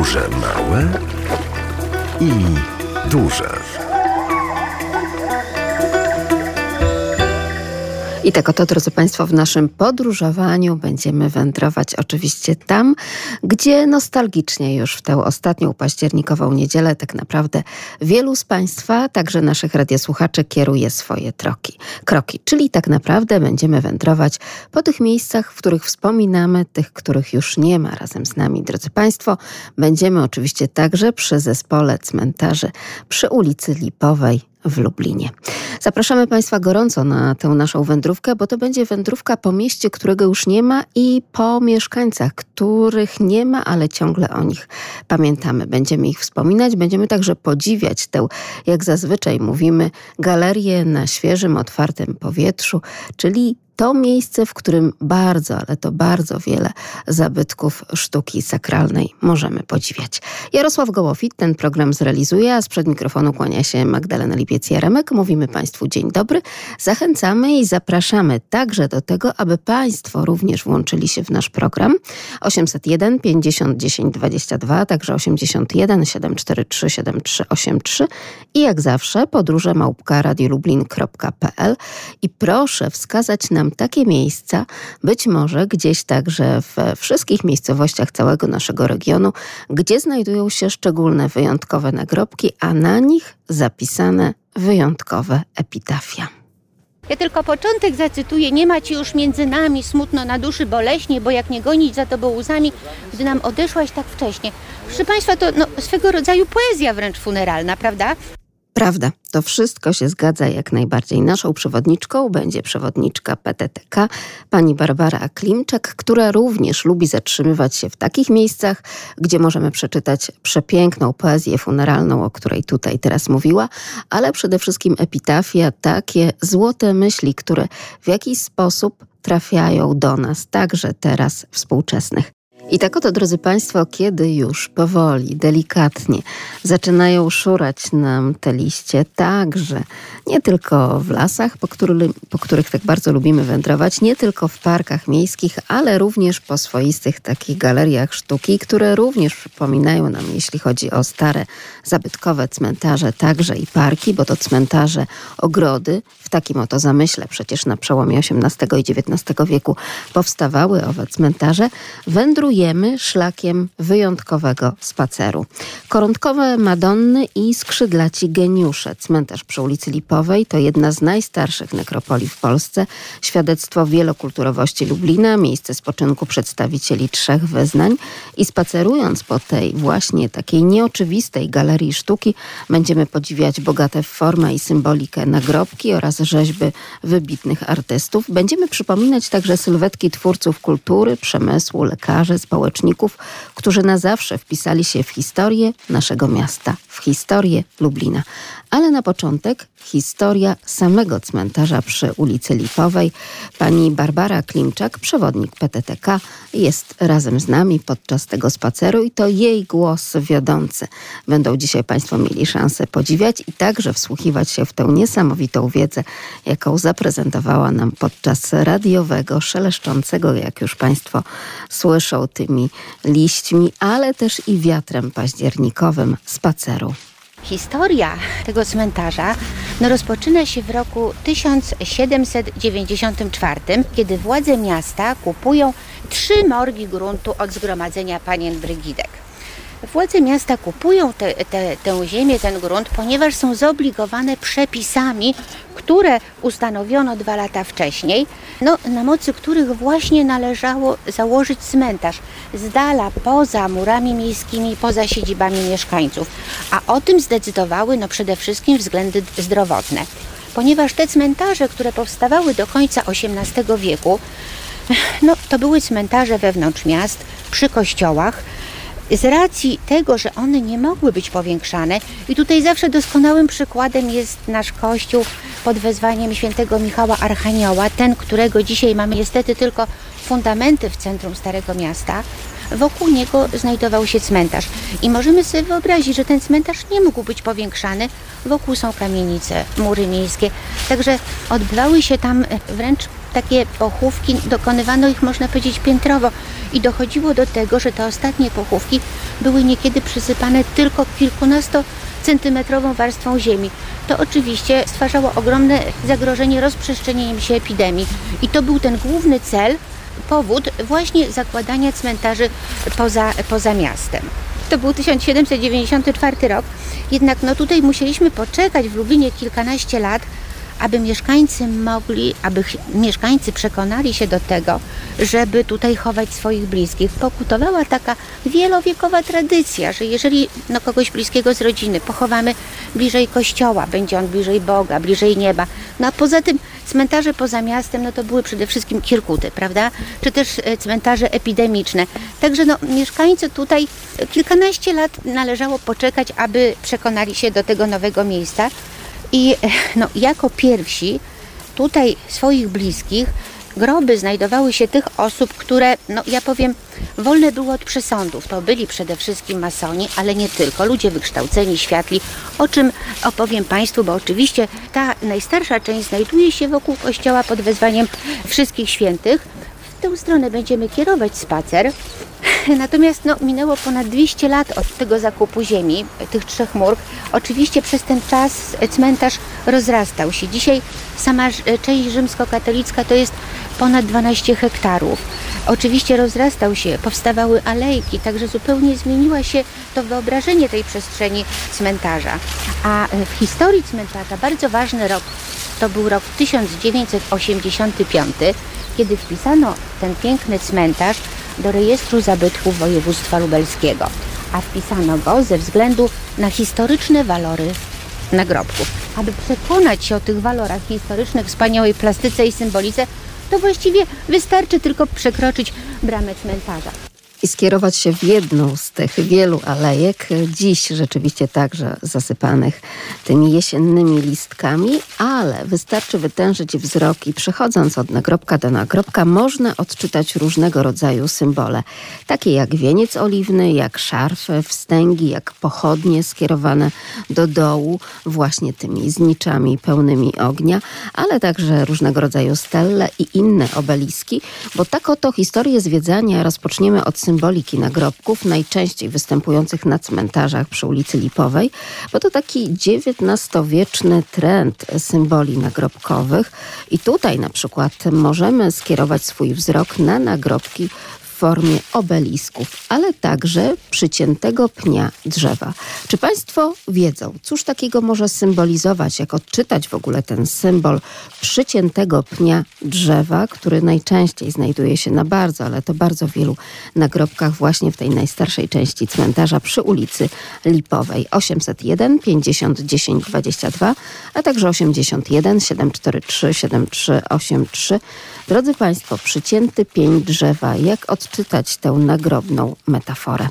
Duże małe i duże. I tak oto, drodzy Państwo, w naszym podróżowaniu będziemy wędrować oczywiście tam, gdzie nostalgicznie już w tę ostatnią październikową niedzielę tak naprawdę wielu z Państwa, także naszych radiosłuchaczy, kieruje swoje troki, kroki. Czyli tak naprawdę będziemy wędrować po tych miejscach, w których wspominamy, tych, których już nie ma razem z nami, drodzy Państwo. Będziemy oczywiście także przy zespole cmentarzy przy ulicy Lipowej w Lublinie. Zapraszamy Państwa gorąco na tę naszą wędrówkę, bo to będzie wędrówka po mieście, którego już nie ma i po mieszkańcach, których nie ma, ale ciągle o nich pamiętamy. Będziemy ich wspominać, będziemy także podziwiać tę, jak zazwyczaj mówimy, galerię na świeżym, otwartym powietrzu, czyli to miejsce, w którym bardzo, ale to bardzo wiele zabytków sztuki sakralnej możemy podziwiać. Jarosław Gołofit ten program zrealizuje, a sprzed mikrofonu kłania się Magdalena Lipiec-Jaremek. Mówimy Państwu dzień dobry, zachęcamy i zapraszamy także do tego, aby Państwo również włączyli się w nasz program 801 50 10 22, także 81 743 7383 i jak zawsze podróże małpka radiolublin.pl i proszę wskazać nam takie miejsca, być może gdzieś także we wszystkich miejscowościach całego naszego regionu, gdzie znajdują się szczególne, wyjątkowe nagrobki, a na nich zapisane wyjątkowe epitafia. Ja tylko początek zacytuję. Nie ma ci już między nami smutno na duszy boleśnie, bo jak nie gonić za tobą łzami, gdy nam odeszłaś tak wcześnie. Proszę Państwa, to no, swego rodzaju poezja wręcz funeralna, prawda? Prawda, to wszystko się zgadza jak najbardziej. Naszą przewodniczką będzie przewodniczka PTTK, pani Barbara Klimczak, która również lubi zatrzymywać się w takich miejscach, gdzie możemy przeczytać przepiękną poezję funeralną, o której tutaj teraz mówiła, ale przede wszystkim epitafia, takie złote myśli, które w jakiś sposób trafiają do nas, także teraz współczesnych. I tak oto, drodzy Państwo, kiedy już powoli, delikatnie zaczynają szurać nam te liście, także nie tylko w lasach, po, który, po, których tak bardzo lubimy wędrować, nie tylko w parkach miejskich, ale również po swoistych takich galeriach sztuki, które również przypominają nam, jeśli chodzi o stare, zabytkowe cmentarze, także i parki, bo to cmentarze, ogrody, w takim oto zamyśle przecież na przełomie XVIII i XIX wieku powstawały owe cmentarze, wędrujemy Idziemy szlakiem wyjątkowego spaceru. Koronkowe Madonny i skrzydlaci geniusze. Cmentarz przy ulicy Lipowej to jedna z najstarszych nekropolii w Polsce. Świadectwo wielokulturowości Lublina, miejsce spoczynku przedstawicieli trzech wyznań. I spacerując po tej właśnie takiej nieoczywistej galerii sztuki, będziemy podziwiać bogate w formę i symbolikę nagrobki oraz rzeźby wybitnych artystów. Będziemy przypominać także sylwetki twórców kultury, przemysłu, lekarzy, społeczników, którzy na zawsze wpisali się w historię naszego miasta, w historię Lublina. Ale na początek historia samego cmentarza przy ulicy Lipowej. Pani Barbara Klimczak, przewodnik PTTK, jest razem z nami podczas tego spaceru i to jej głos wiodący. Będą dzisiaj Państwo mieli szansę podziwiać i także wsłuchiwać się w tę niesamowitą wiedzę, jaką zaprezentowała nam podczas radiowego, szeleszczącego, jak już Państwo słyszą, tymi liśćmi, ale też i wiatrem październikowym spaceru. Historia tego cmentarza no, rozpoczyna się w roku 1794, kiedy władze miasta kupują trzy morgi gruntu od zgromadzenia panien Brygidek. Władze miasta kupują te, te, tę ziemię, ten grunt, ponieważ są zobligowane przepisami, które ustanowiono dwa lata wcześniej, no, na mocy których właśnie należało założyć cmentarz z dala, poza murami miejskimi, poza siedzibami mieszkańców. A o tym zdecydowały no, przede wszystkim względy zdrowotne. Ponieważ te cmentarze, które powstawały do końca XVIII wieku, no, to były cmentarze wewnątrz miast, przy kościołach, z racji tego, że one nie mogły być powiększane i tutaj zawsze doskonałym przykładem jest nasz kościół pod wezwaniem świętego Michała Archanioła, ten, którego dzisiaj mamy niestety tylko fundamenty w centrum Starego Miasta, wokół niego znajdował się cmentarz. I możemy sobie wyobrazić, że ten cmentarz nie mógł być powiększany. Wokół są kamienice, mury miejskie. Także odbywały się tam wręcz takie pochówki, dokonywano ich można powiedzieć piętrowo i dochodziło do tego, że te ostatnie pochówki były niekiedy przysypane tylko kilkunastocentymetrową warstwą ziemi. To oczywiście stwarzało ogromne zagrożenie rozprzestrzenieniem się epidemii i to był ten główny cel, powód właśnie zakładania cmentarzy poza, poza miastem. To był 1794 rok, jednak no tutaj musieliśmy poczekać w Lublinie kilkanaście lat, aby mieszkańcy mogli, aby mieszkańcy przekonali się do tego, żeby tutaj chować swoich bliskich. Pokutowała taka wielowiekowa tradycja, że jeżeli no, kogoś bliskiego z rodziny pochowamy bliżej kościoła, będzie on bliżej Boga, bliżej nieba. No a poza tym cmentarze poza miastem, no to były przede wszystkim kirkuty, prawda? Czy też e, cmentarze epidemiczne. Także no, mieszkańcy tutaj kilkanaście lat należało poczekać, aby przekonali się do tego nowego miejsca. I no, jako pierwsi tutaj swoich bliskich groby znajdowały się tych osób, które, no ja powiem, wolne były od przesądów. To byli przede wszystkim masoni, ale nie tylko, ludzie wykształceni, światli, o czym opowiem Państwu, bo oczywiście ta najstarsza część znajduje się wokół kościoła pod wezwaniem wszystkich świętych. Tę stronę będziemy kierować spacer. Natomiast no, minęło ponad 200 lat od tego zakupu ziemi, tych trzech murg. Oczywiście przez ten czas cmentarz rozrastał się. Dzisiaj sama część rzymskokatolicka to jest ponad 12 hektarów. Oczywiście rozrastał się, powstawały alejki, także zupełnie zmieniła się to wyobrażenie tej przestrzeni cmentarza. A w historii cmentarza bardzo ważny rok to był rok 1985, kiedy wpisano ten piękny cmentarz do rejestru zabytków województwa lubelskiego, a wpisano go ze względu na historyczne walory nagrobków. Aby przekonać się o tych walorach historycznych, wspaniałej plastyce i symbolice, to właściwie wystarczy tylko przekroczyć bramę cmentarza i skierować się w jedną z tych wielu alejek, dziś rzeczywiście także zasypanych tymi jesiennymi listkami, ale wystarczy wytężyć wzrok i przechodząc od nagrobka do nagrobka można odczytać różnego rodzaju symbole, takie jak wieniec oliwny, jak szarfy, wstęgi, jak pochodnie skierowane do dołu, właśnie tymi zniczami pełnymi ognia, ale także różnego rodzaju stelle i inne obeliski, bo tak oto historię zwiedzania rozpoczniemy od symboliki nagrobków, najczęściej występujących na cmentarzach przy ulicy Lipowej, bo to taki XIX-wieczny trend symboli nagrobkowych. I tutaj na przykład możemy skierować swój wzrok na nagrobki formie obelisków, ale także przyciętego pnia drzewa. Czy Państwo wiedzą, cóż takiego może symbolizować, jak odczytać w ogóle ten symbol przyciętego pnia drzewa, który najczęściej znajduje się na bardzo, ale to bardzo wielu nagrobkach właśnie w tej najstarszej części cmentarza przy ulicy Lipowej. 801 50 10 22, a także 81 743 7383. Drodzy Państwo, przycięty pień drzewa, jak odczytać tę nagrobną metaforę?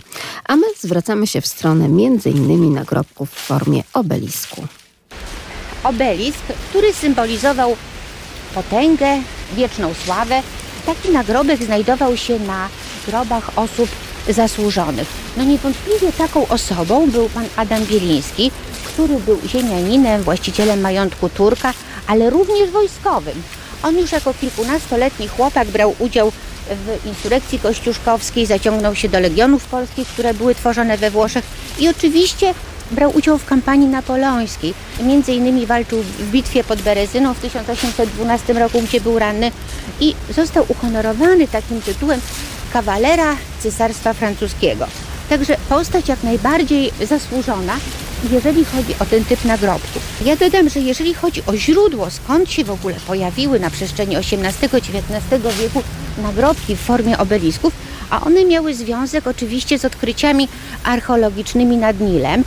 A my zwracamy się w stronę innymi nagrobków w formie obelisku. Obelisk, który symbolizował potęgę, wieczną sławę. Taki nagrobek znajdował się na grobach osób zasłużonych. No niewątpliwie taką osobą był pan Adam Bieliński, który był ziemianinem, właścicielem majątku Turka, ale również wojskowym. On już jako kilkunastoletni chłopak brał udział w insurekcji kościuszkowskiej, zaciągnął się do legionów polskich, które były tworzone we Włoszech i oczywiście brał udział w kampanii napoleońskiej. Między innymi walczył w bitwie pod Berezyną w 1812 roku, gdzie był ranny i został uhonorowany takim tytułem kawalera Cesarstwa Francuskiego. Także postać jak najbardziej zasłużona, jeżeli chodzi o ten typ nagrobków. Ja dodam, że jeżeli chodzi o źródło, skąd się w ogóle pojawiły na przestrzeni XVIII-XIX wieku nagrobki w formie obelisków, a one miały związek oczywiście z odkryciami archeologicznymi nad Nilem,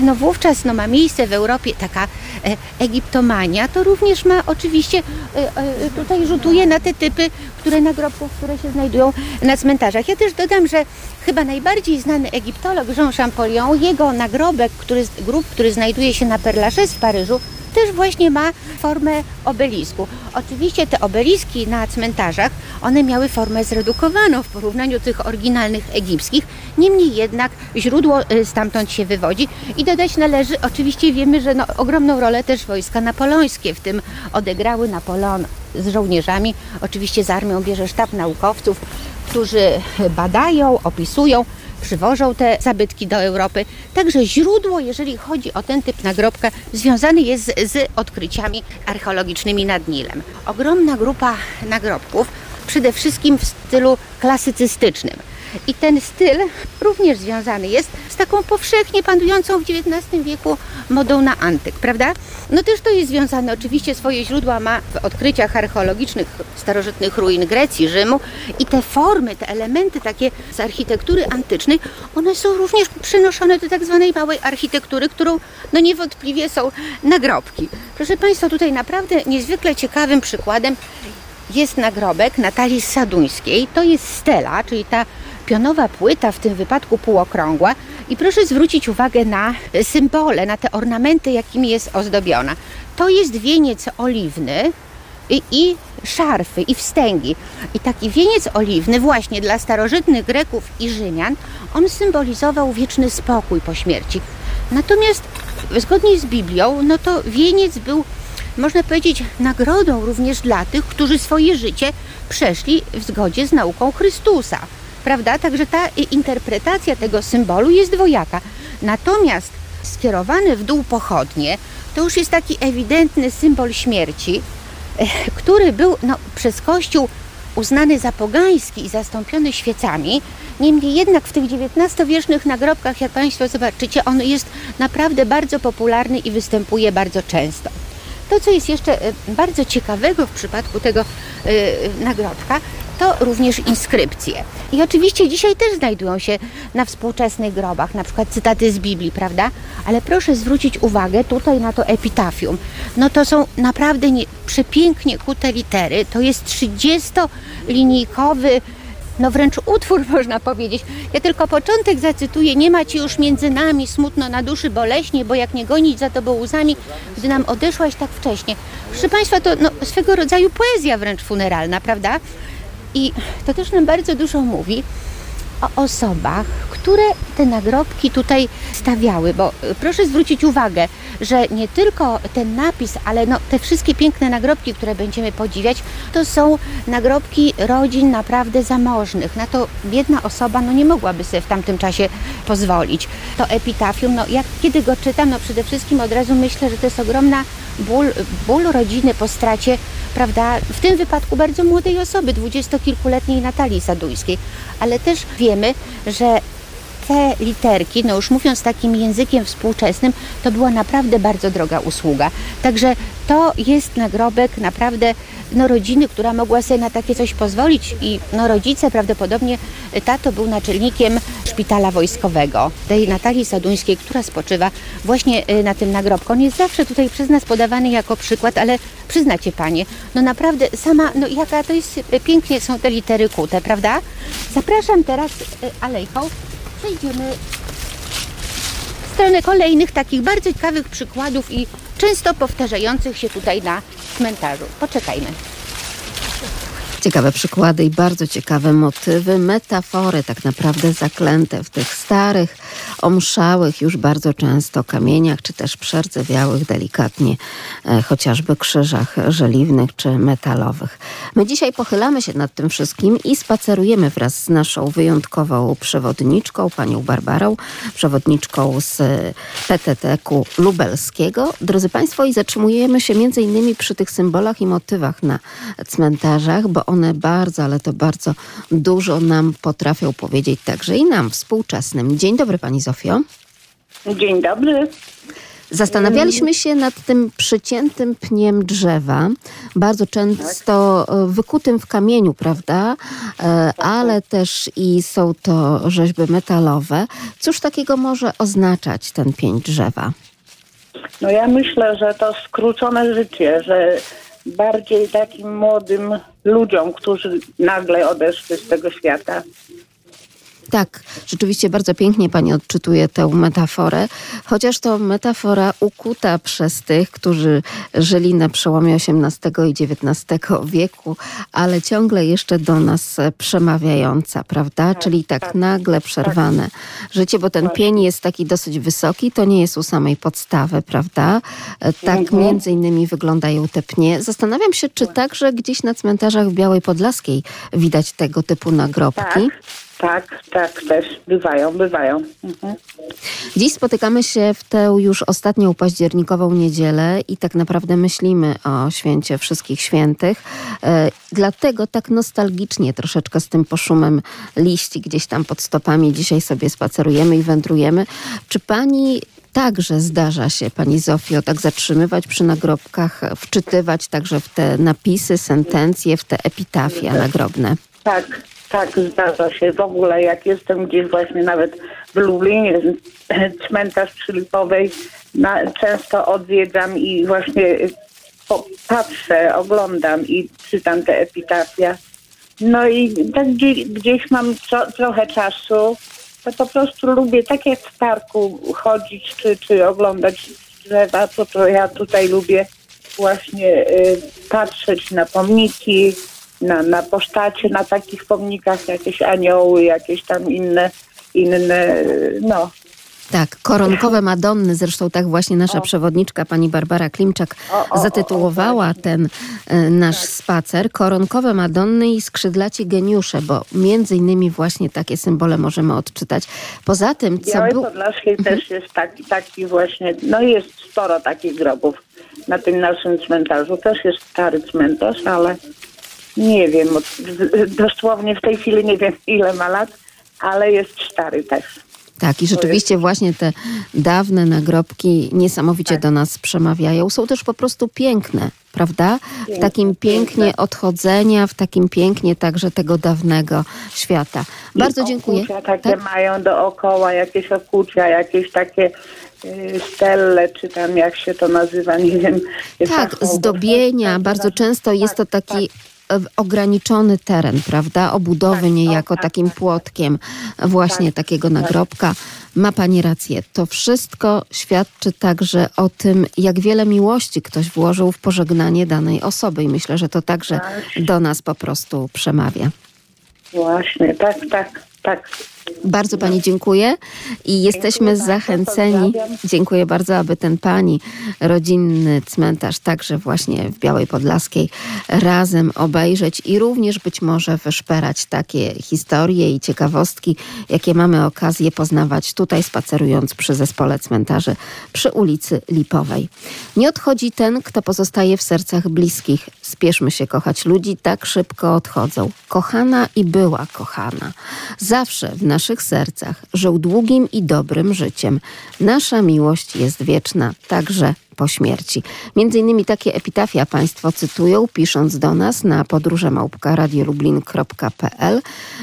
no wówczas no, ma miejsce w Europie taka e, egiptomania, to również ma oczywiście, e, e, tutaj rzutuje na te typy które nagrobków, które się znajdują na cmentarzach. Ja też dodam, że chyba najbardziej znany egiptolog Jean Champollion, jego nagrobek, który, grób, który znajduje się na Père Lachaise w Paryżu, też właśnie ma formę obelisku. Oczywiście te obeliski na cmentarzach, one miały formę zredukowaną w porównaniu tych oryginalnych egipskich. Niemniej jednak źródło y, stamtąd się wywodzi i dodać należy, oczywiście wiemy, że no, ogromną rolę też wojska napoleońskie w tym odegrały Napoleon z żołnierzami. Oczywiście z armią bierze sztab naukowców, którzy badają, opisują, przywożą te zabytki do Europy. Także źródło, jeżeli chodzi o ten typ nagrobka, związany jest z, z odkryciami archeologicznymi nad Nilem. Ogromna grupa nagrobków, przede wszystkim w stylu klasycystycznym. I ten styl również związany jest z taką powszechnie panującą w XIX wieku modą na antyk, prawda? No też to jest związane, oczywiście swoje źródła ma w odkryciach archeologicznych starożytnych ruin Grecji, Rzymu i te formy, te elementy takie z architektury antycznej, one są również przenoszone do tak zwanej małej architektury, którą no niewątpliwie są nagrobki. Proszę Państwa, tutaj naprawdę niezwykle ciekawym przykładem jest nagrobek Natalii Saduńskiej. To jest stela, czyli ta pionowa płyta, w tym wypadku półokrągła. I proszę zwrócić uwagę na symbole, na te ornamenty, jakimi jest ozdobiona. To jest wieniec oliwny i, i szarfy, i wstęgi. I taki wieniec oliwny właśnie dla starożytnych Greków i Rzymian, on symbolizował wieczny spokój po śmierci. Natomiast zgodnie z Biblią, no to wieniec był można powiedzieć, nagrodą również dla tych, którzy swoje życie przeszli w zgodzie z nauką Chrystusa. Prawda? Także ta interpretacja tego symbolu jest dwojaka. Natomiast skierowane w dół pochodnie to już jest taki ewidentny symbol śmierci, eh, który był no, przez Kościół uznany za pogański i zastąpiony świecami. Niemniej jednak w tych XIX-wiecznych nagrobkach, jak Państwo zobaczycie, on jest naprawdę bardzo popularny i występuje bardzo często. To, co jest jeszcze e, bardzo ciekawego w przypadku tego e, nagrobka, to również inskrypcje. I oczywiście dzisiaj też znajdują się na współczesnych grobach, na przykład cytaty z Biblii, prawda? Ale proszę zwrócić uwagę tutaj na to epitafium. No to są naprawdę nie, przepięknie kute litery. To jest 30-linijkowy no wręcz utwór można powiedzieć. Ja tylko początek zacytuję. Nie ma ci już między nami smutno na duszy boleśnie, bo jak nie gonić za tobą łzami, gdy nam odeszłaś tak wcześnie. Proszę Państwa, to no, swego rodzaju poezja wręcz funeralna, prawda? I to też nam bardzo dużo mówi o osobach, które te nagrobki tutaj stawiały, bo y, proszę zwrócić uwagę, że nie tylko ten napis, ale no, te wszystkie piękne nagrobki, które będziemy podziwiać, to są nagrobki rodzin naprawdę zamożnych. Na to biedna osoba no, nie mogłaby sobie w tamtym czasie pozwolić. To epitafium, no, jak kiedy go czytam, no przede wszystkim od razu myślę, że to jest ogromna ból, ból rodziny po stracie, prawda, w tym wypadku bardzo młodej osoby, dwudziestokilkuletniej Natalii Sadujskiej, ale też wiemy, że te literki, no już mówiąc takim językiem współczesnym, to była naprawdę bardzo droga usługa. Także to jest nagrobek naprawdę no, rodziny, która mogła sobie na takie coś pozwolić i no, rodzice prawdopodobnie, tato był naczelnikiem szpitala wojskowego, tej Natalii Saduńskiej, która spoczywa właśnie y, na tym nagrobku. On jest zawsze tutaj przez nas podawany jako przykład, ale przyznacie Panie, no naprawdę sama, no jaka to jest, y, pięknie są te litery kute, prawda? Zapraszam teraz y, alejką przejdziemy w stronę kolejnych takich bardzo ciekawych przykładów i często powtarzających się tutaj na cmentarzu. Poczekajmy. Ciekawe przykłady i bardzo ciekawe motywy, metafory tak naprawdę zaklęte w tych starych, omszałych już bardzo często kamieniach, czy też przerdzewiałych delikatnie, e, chociażby krzyżach żeliwnych czy metalowych. My dzisiaj pochylamy się nad tym wszystkim i spacerujemy wraz z naszą wyjątkową przewodniczką, panią Barbarą, przewodniczką z PTT-ku lubelskiego. Drodzy Państwo, i zatrzymujemy się między innymi przy tych symbolach i motywach na cmentarzach, bo one bardzo, ale to bardzo dużo nam potrafią powiedzieć także i nam współczesnym. Dzień dobry Pani Zofio. Dzień dobry. Zastanawialiśmy się nad tym przyciętym pniem drzewa, bardzo często e, wykutym w kamieniu, prawda? E, ale też i są to rzeźby metalowe. Cóż takiego może oznaczać ten pień drzewa? No ja myślę, że to skrócone życie, że bardziej takim młodym ludziom, którzy nagle odeszli z tego świata, Tak, rzeczywiście bardzo pięknie Pani odczytuje tę metaforę, chociaż to metafora ukuta przez tych, którzy żyli na przełomie XVIII i XIX wieku, ale ciągle jeszcze do nas przemawiająca, prawda? Czyli tak, tak, nagle przerwane życie, bo ten pień jest taki dosyć wysoki, to nie jest u samej podstawy, prawda? Tak Mhm. między innymi wyglądają te pnie. Zastanawiam się, czy także gdzieś na cmentarzach w Białej Podlaskiej widać tego typu nagrobki. Tak, tak, też bywają, bywają. Mhm. Dziś spotykamy się w tę już ostatnią październikową niedzielę i tak naprawdę myślimy o święcie Wszystkich Świętych. E, dlatego tak nostalgicznie troszeczkę z tym poszumem liści gdzieś tam pod stopami dzisiaj sobie spacerujemy i wędrujemy. Czy pani także zdarza się, pani Zofio, tak zatrzymywać przy nagrobkach, wczytywać także w te napisy, sentencje, w te epitafia nagrobne? Tak, tak, zdarza się. W ogóle jak jestem gdzieś właśnie nawet w Lublinie, cmentarz przy Lipowej, na, często odwiedzam i właśnie po, patrzę, oglądam i czytam te epitafia. No i tak gdzieś, gdzieś mam tro, trochę czasu, to po prostu lubię tak jak w parku chodzić czy, czy oglądać drzewa, to, to ja tutaj lubię właśnie y, patrzeć na pomniki, na, na postacie, na takich pomnikach, jakieś anioły, jakieś tam inne, inne, no. Tak, koronkowe Madonny, zresztą tak właśnie nasza przewodniczka pani Barbara Klimczak O, o, o, zatytułowała ten e, nasz spacer. Koronkowe Madonny i skrzydlaci geniusze, bo między innymi właśnie takie symbole możemy odczytać. Poza tym, co Białej był... Podlaskiej też jest taki, taki właśnie, no jest sporo takich grobów na tym naszym cmentarzu. Też jest stary cmentarz, ale nie wiem, dosłownie w tej chwili nie wiem ile ma lat, ale jest stary też. Tak, i rzeczywiście właśnie te dawne nagrobki niesamowicie do nas przemawiają. Są też po prostu piękne, prawda? W takim pięknie odchodzenia, w takim pięknie także tego dawnego świata. Bardzo I dziękuję. Okucia takie Tak? mają dookoła, jakieś okucia, jakieś takie y, stelle, czy tam jak się to nazywa, nie wiem. Tak, zdobienia. Tak, Bardzo tak, często jest to tak, taki e, ograniczony teren, prawda? Obudowy Tak, niejako tak, takim tak, płotkiem właśnie Tak, takiego nagrobka. Ma pani rację. To wszystko świadczy także o tym, jak wiele miłości ktoś włożył w pożegnanie danej osoby i myślę, że to także Tak. do nas po prostu przemawia. Właśnie, tak, tak, tak. Bardzo Pani dziękuję i jesteśmy zachęceni. Dziękuję bardzo, aby ten Pani rodzinny cmentarz także właśnie w Białej Podlaskiej razem obejrzeć i również być może wyszperać takie historie i ciekawostki, jakie mamy okazję poznawać tutaj spacerując przy zespole cmentarzy przy ulicy Lipowej. Nie odchodzi ten, kto pozostaje w sercach bliskich. Spieszmy się kochać ludzi, tak szybko odchodzą. Kochana i była kochana. Zawsze w naszych sercach żył długim i dobrym życiem. Nasza miłość jest wieczna, także po śmierci. Między innymi takie epitafia Państwo cytują, pisząc do nas na podróżemałpka.radiolublin.pl,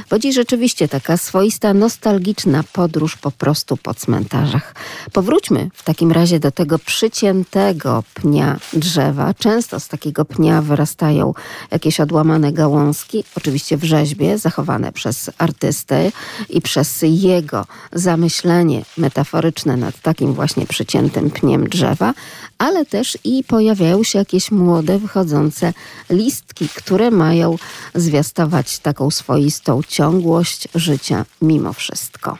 bo dziś rzeczywiście taka swoista, nostalgiczna podróż po prostu po cmentarzach. Powróćmy w takim razie do tego przyciętego pnia drzewa. Często z takiego pnia wyrastają jakieś odłamane gałązki, oczywiście w rzeźbie, zachowane przez artystę i przez jego zamyślenie metaforyczne nad takim właśnie przyciętym pniem drzewa, ale też i pojawiają się jakieś młode, wychodzące listki, które mają zwiastować taką swoistą ciągłość życia mimo wszystko.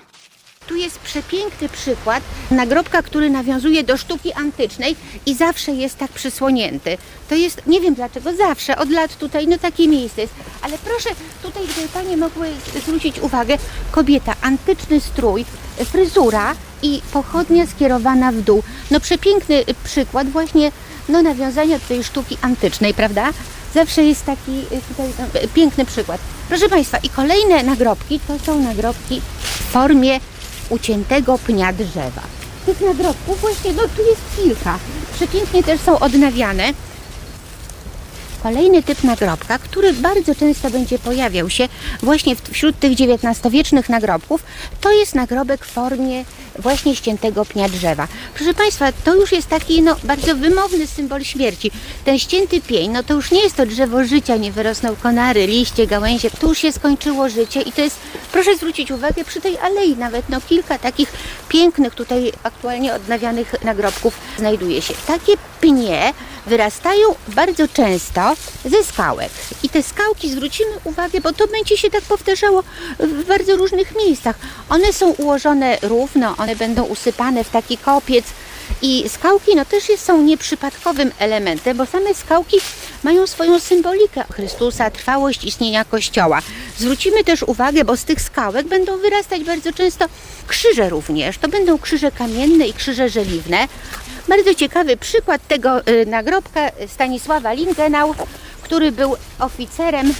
Tu jest przepiękny przykład nagrobka, który nawiązuje do sztuki antycznej i zawsze jest tak przysłonięty. To jest, nie wiem dlaczego, zawsze, od lat tutaj, no takie miejsce jest. Ale proszę, tutaj gdyby Panie mogły zwrócić uwagę, kobieta, antyczny strój, fryzura i pochodnia skierowana w dół. No przepiękny przykład właśnie no, nawiązania do tej sztuki antycznej, prawda? Zawsze jest taki y, tutaj no, piękny przykład. Proszę Państwa, i kolejne nagrobki to są nagrobki w formie uciętego pnia drzewa. Tych nagrobków właśnie, no tu jest kilka. Przepięknie też są odnawiane. Kolejny typ nagrobka, który bardzo często będzie pojawiał się właśnie wśród tych XIX-wiecznych nagrobków, to jest nagrobek w formie właśnie ściętego pnia drzewa. Proszę Państwa, to już jest taki no, bardzo wymowny symbol śmierci. Ten ścięty pień, no to już nie jest to drzewo życia, nie wyrosną konary, liście, gałęzie, tu już się skończyło życie i to jest Proszę zwrócić uwagę przy tej alei nawet no kilka takich pięknych tutaj aktualnie odnawianych nagrobków znajduje się. Takie pnie wyrastają bardzo często ze skałek. I te skałki zwrócimy uwagę, bo to będzie się tak powtarzało w bardzo różnych miejscach. One są ułożone równo, one będą usypane w taki kopiec. I skałki no też są nieprzypadkowym elementem, bo same skałki mają swoją symbolikę Chrystusa, trwałość istnienia Kościoła. Zwrócimy też uwagę, bo z tych skałek będą wyrastać bardzo często krzyże również. To będą krzyże kamienne i krzyże żeliwne. Bardzo ciekawy przykład tego y, nagrobka Stanisława Lingenau, który był oficerem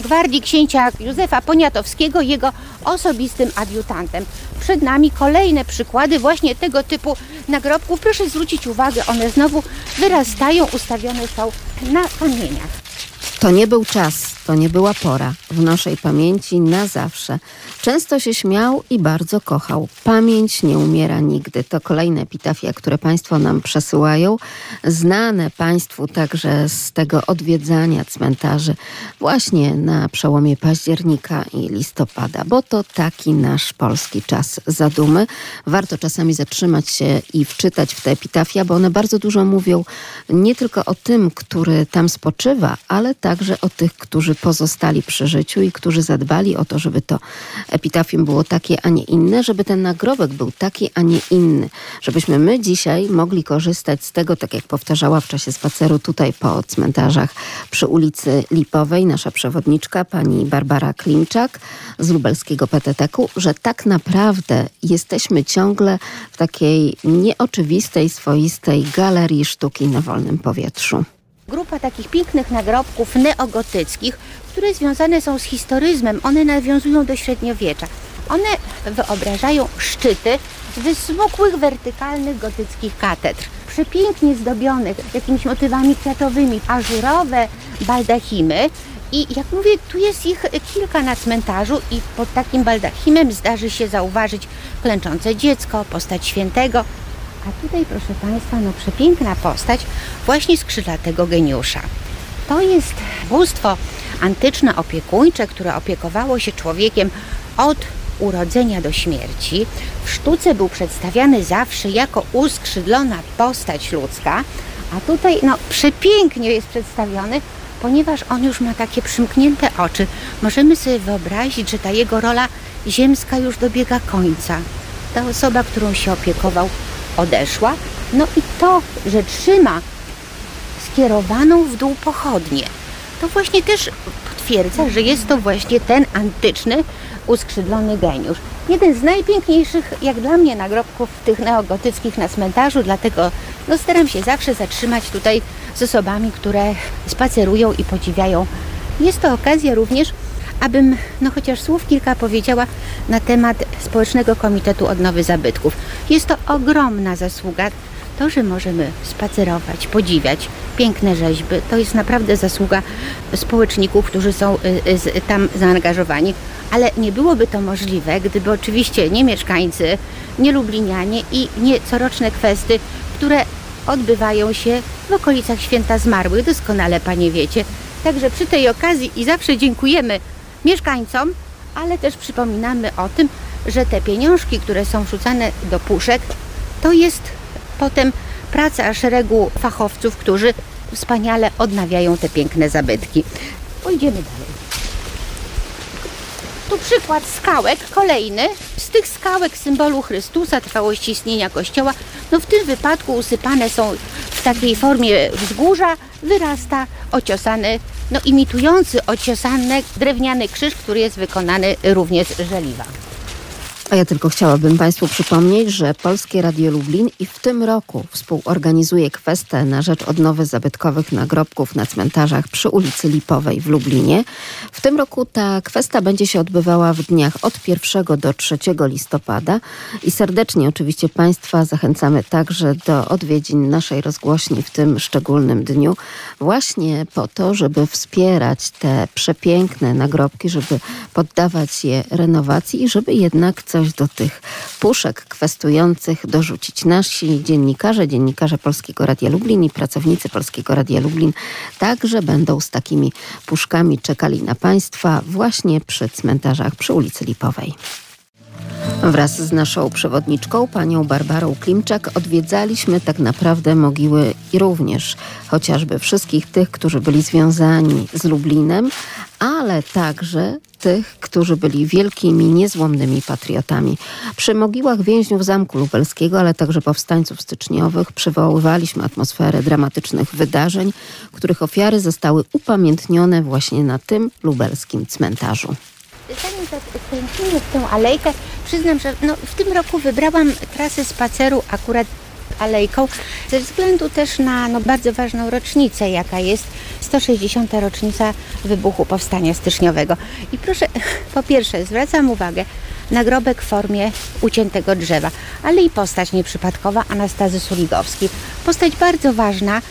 gwardii księcia Józefa Poniatowskiego, jego osobistym adiutantem. Przed nami kolejne przykłady właśnie tego typu nagrobków. Proszę zwrócić uwagę, one znowu wyrastają, ustawione są na kamieniach. To nie był czas, to nie była pora. W naszej pamięci na zawsze. Często się śmiał i bardzo kochał. Pamięć nie umiera nigdy. To kolejne epitafia, które Państwo nam przesyłają. Znane Państwu także z tego odwiedzania cmentarzy właśnie na przełomie października i listopada, bo to taki nasz polski czas zadumy. Warto czasami zatrzymać się i wczytać w te epitafia, bo one bardzo dużo mówią nie tylko o tym, który tam spoczywa, ale także o tych, którzy pozostali przy życiu i którzy zadbali o to, żeby to epitafium było takie, a nie inne, żeby ten nagrobek był taki, a nie inny. Żebyśmy my dzisiaj mogli korzystać z tego, tak jak powtarzała w czasie spaceru tutaj po cmentarzach przy ulicy Lipowej nasza przewodniczka, pani Barbara Klimczak z lubelskiego PTT-ku, że tak naprawdę jesteśmy ciągle w takiej nieoczywistej, swoistej galerii sztuki na wolnym powietrzu grupa takich pięknych nagrobków neogotyckich, które związane są z historyzmem. One nawiązują do średniowiecza. One wyobrażają szczyty wysmukłych, wertykalnych gotyckich katedr. Przepięknie zdobionych jakimiś motywami kwiatowymi, ażurowe baldachimy. I jak mówię, tu jest ich kilka na cmentarzu i pod takim baldachimem zdarzy się zauważyć klęczące dziecko, postać świętego, a tutaj, proszę Państwa, no przepiękna postać właśnie skrzydlatego geniusza. To jest bóstwo antyczne opiekuńcze, które opiekowało się człowiekiem od urodzenia do śmierci. W sztuce był przedstawiany zawsze jako uskrzydlona postać ludzka, a tutaj no, przepięknie jest przedstawiony, ponieważ on już ma takie przymknięte oczy. Możemy sobie wyobrazić, że ta jego rola ziemska już dobiega końca. Ta osoba, którą się opiekował, odeszła. No i to, że trzyma skierowaną w dół pochodnię, to właśnie też potwierdza, że jest to właśnie ten antyczny, uskrzydlony geniusz. Jeden z najpiękniejszych, jak dla mnie, nagrobków tych neogotyckich na cmentarzu, dlatego no, staram się zawsze zatrzymać tutaj z osobami, które spacerują i podziwiają. Jest to okazja również abym no chociaż słów kilka powiedziała na temat Społecznego Komitetu Odnowy Zabytków. Jest to ogromna zasługa. To, że możemy spacerować, podziwiać piękne rzeźby, to jest naprawdę zasługa społeczników, którzy są y, y, tam zaangażowani. Ale nie byłoby to możliwe, gdyby oczywiście nie mieszkańcy, nie lublinianie i nie coroczne kwesty, które odbywają się w okolicach Święta Zmarłych, doskonale Panie wiecie. Także przy tej okazji i zawsze dziękujemy mieszkańcom, ale też przypominamy o tym, że te pieniążki, które są wrzucane do puszek, to jest potem praca szeregu fachowców, którzy wspaniale odnawiają te piękne zabytki. Pójdziemy dalej. Tu przykład skałek, kolejny. Z tych skałek symbolu Chrystusa, trwałości istnienia Kościoła, no w tym wypadku usypane są w takiej formie wzgórza, wyrasta ociosany no, imitujący ociosany drewniany krzyż, który jest wykonany również z żeliwa. A ja tylko chciałabym Państwu przypomnieć, że Polskie Radio Lublin i w tym roku współorganizuje kwestę na rzecz odnowy zabytkowych nagrobków na cmentarzach przy ulicy Lipowej w Lublinie. W tym roku ta kwesta będzie się odbywała w dniach od 1 do 3 listopada i serdecznie oczywiście Państwa zachęcamy także do odwiedzin naszej rozgłośni w tym szczególnym dniu, właśnie po to, żeby wspierać te przepiękne nagrobki, żeby poddawać je renowacji i żeby jednak coś do tych puszek kwestujących dorzucić. Nasi dziennikarze, dziennikarze Polskiego Radia Lublin i pracownicy Polskiego Radia Lublin także będą z takimi puszkami czekali na Państwa właśnie przy cmentarzach przy ulicy Lipowej. Wraz z naszą przewodniczką, panią Barbarą Klimczak, odwiedzaliśmy tak naprawdę mogiły i również chociażby wszystkich tych, którzy byli związani z Lublinem, ale także tych, którzy byli wielkimi, niezłomnymi patriotami. Przy mogiłach więźniów Zamku Lubelskiego, ale także powstańców styczniowych przywoływaliśmy atmosferę dramatycznych wydarzeń, których ofiary zostały upamiętnione właśnie na tym lubelskim cmentarzu. Zanim skręcimy w tę alejkę, przyznam, że no, w tym roku wybrałam trasę spaceru akurat alejką, ze względu też na no, bardzo ważną rocznicę, jaka jest 160. rocznica wybuchu Powstania Styczniowego. I proszę, po pierwsze, zwracam uwagę, nagrobek w formie uciętego drzewa, ale i postać nieprzypadkowa Anastazy Suligowskiej. Postać bardzo ważna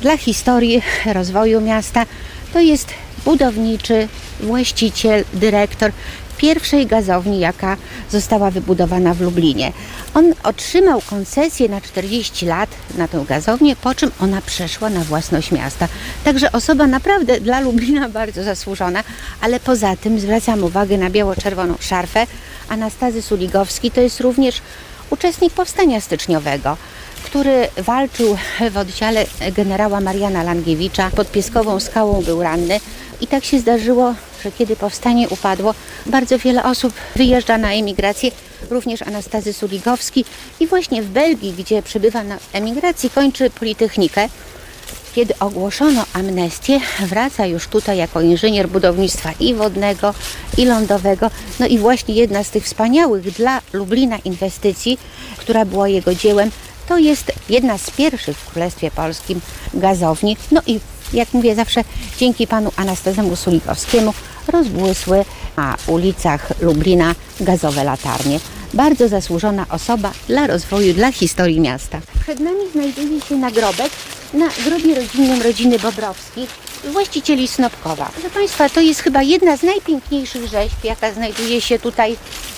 dla historii rozwoju miasta. To jest budowniczy, właściciel, dyrektor pierwszej gazowni, jaka została wybudowana w Lublinie. On otrzymał koncesję na 40 lat na tę gazownię, po czym ona przeszła na własność miasta. Także osoba naprawdę dla Lublina bardzo zasłużona, ale poza tym zwracam uwagę na biało-czerwoną szarfę. Anastazy Suligowski to jest również uczestnik powstania styczniowego który walczył w oddziale generała Mariana Langiewicza. Pod Pieskową Skałą był ranny. I tak się zdarzyło, że kiedy powstanie upadło, bardzo wiele osób wyjeżdża na emigrację, również Anastazy Suligowski i właśnie w Belgii, gdzie przebywa na emigracji, kończy Politechnikę. Kiedy ogłoszono amnestię, wraca już tutaj jako inżynier budownictwa i wodnego, i lądowego. No i właśnie jedna z tych wspaniałych dla Lublina inwestycji, która była jego dziełem, to jest jedna z pierwszych w Królestwie Polskim gazowni. No i jak mówię zawsze, dzięki panu Anastazemu Sulikowskiemu rozbłysły na ulicach Lublina gazowe latarnie. Bardzo zasłużona osoba dla rozwoju, dla historii miasta. Przed nami znajduje się nagrobek na grobie rodzinnym rodziny Bobrowskich, właścicieli Snopkowa. Proszę Państwa, to jest chyba jedna z najpiękniejszych rzeźb, jaka znajduje się tutaj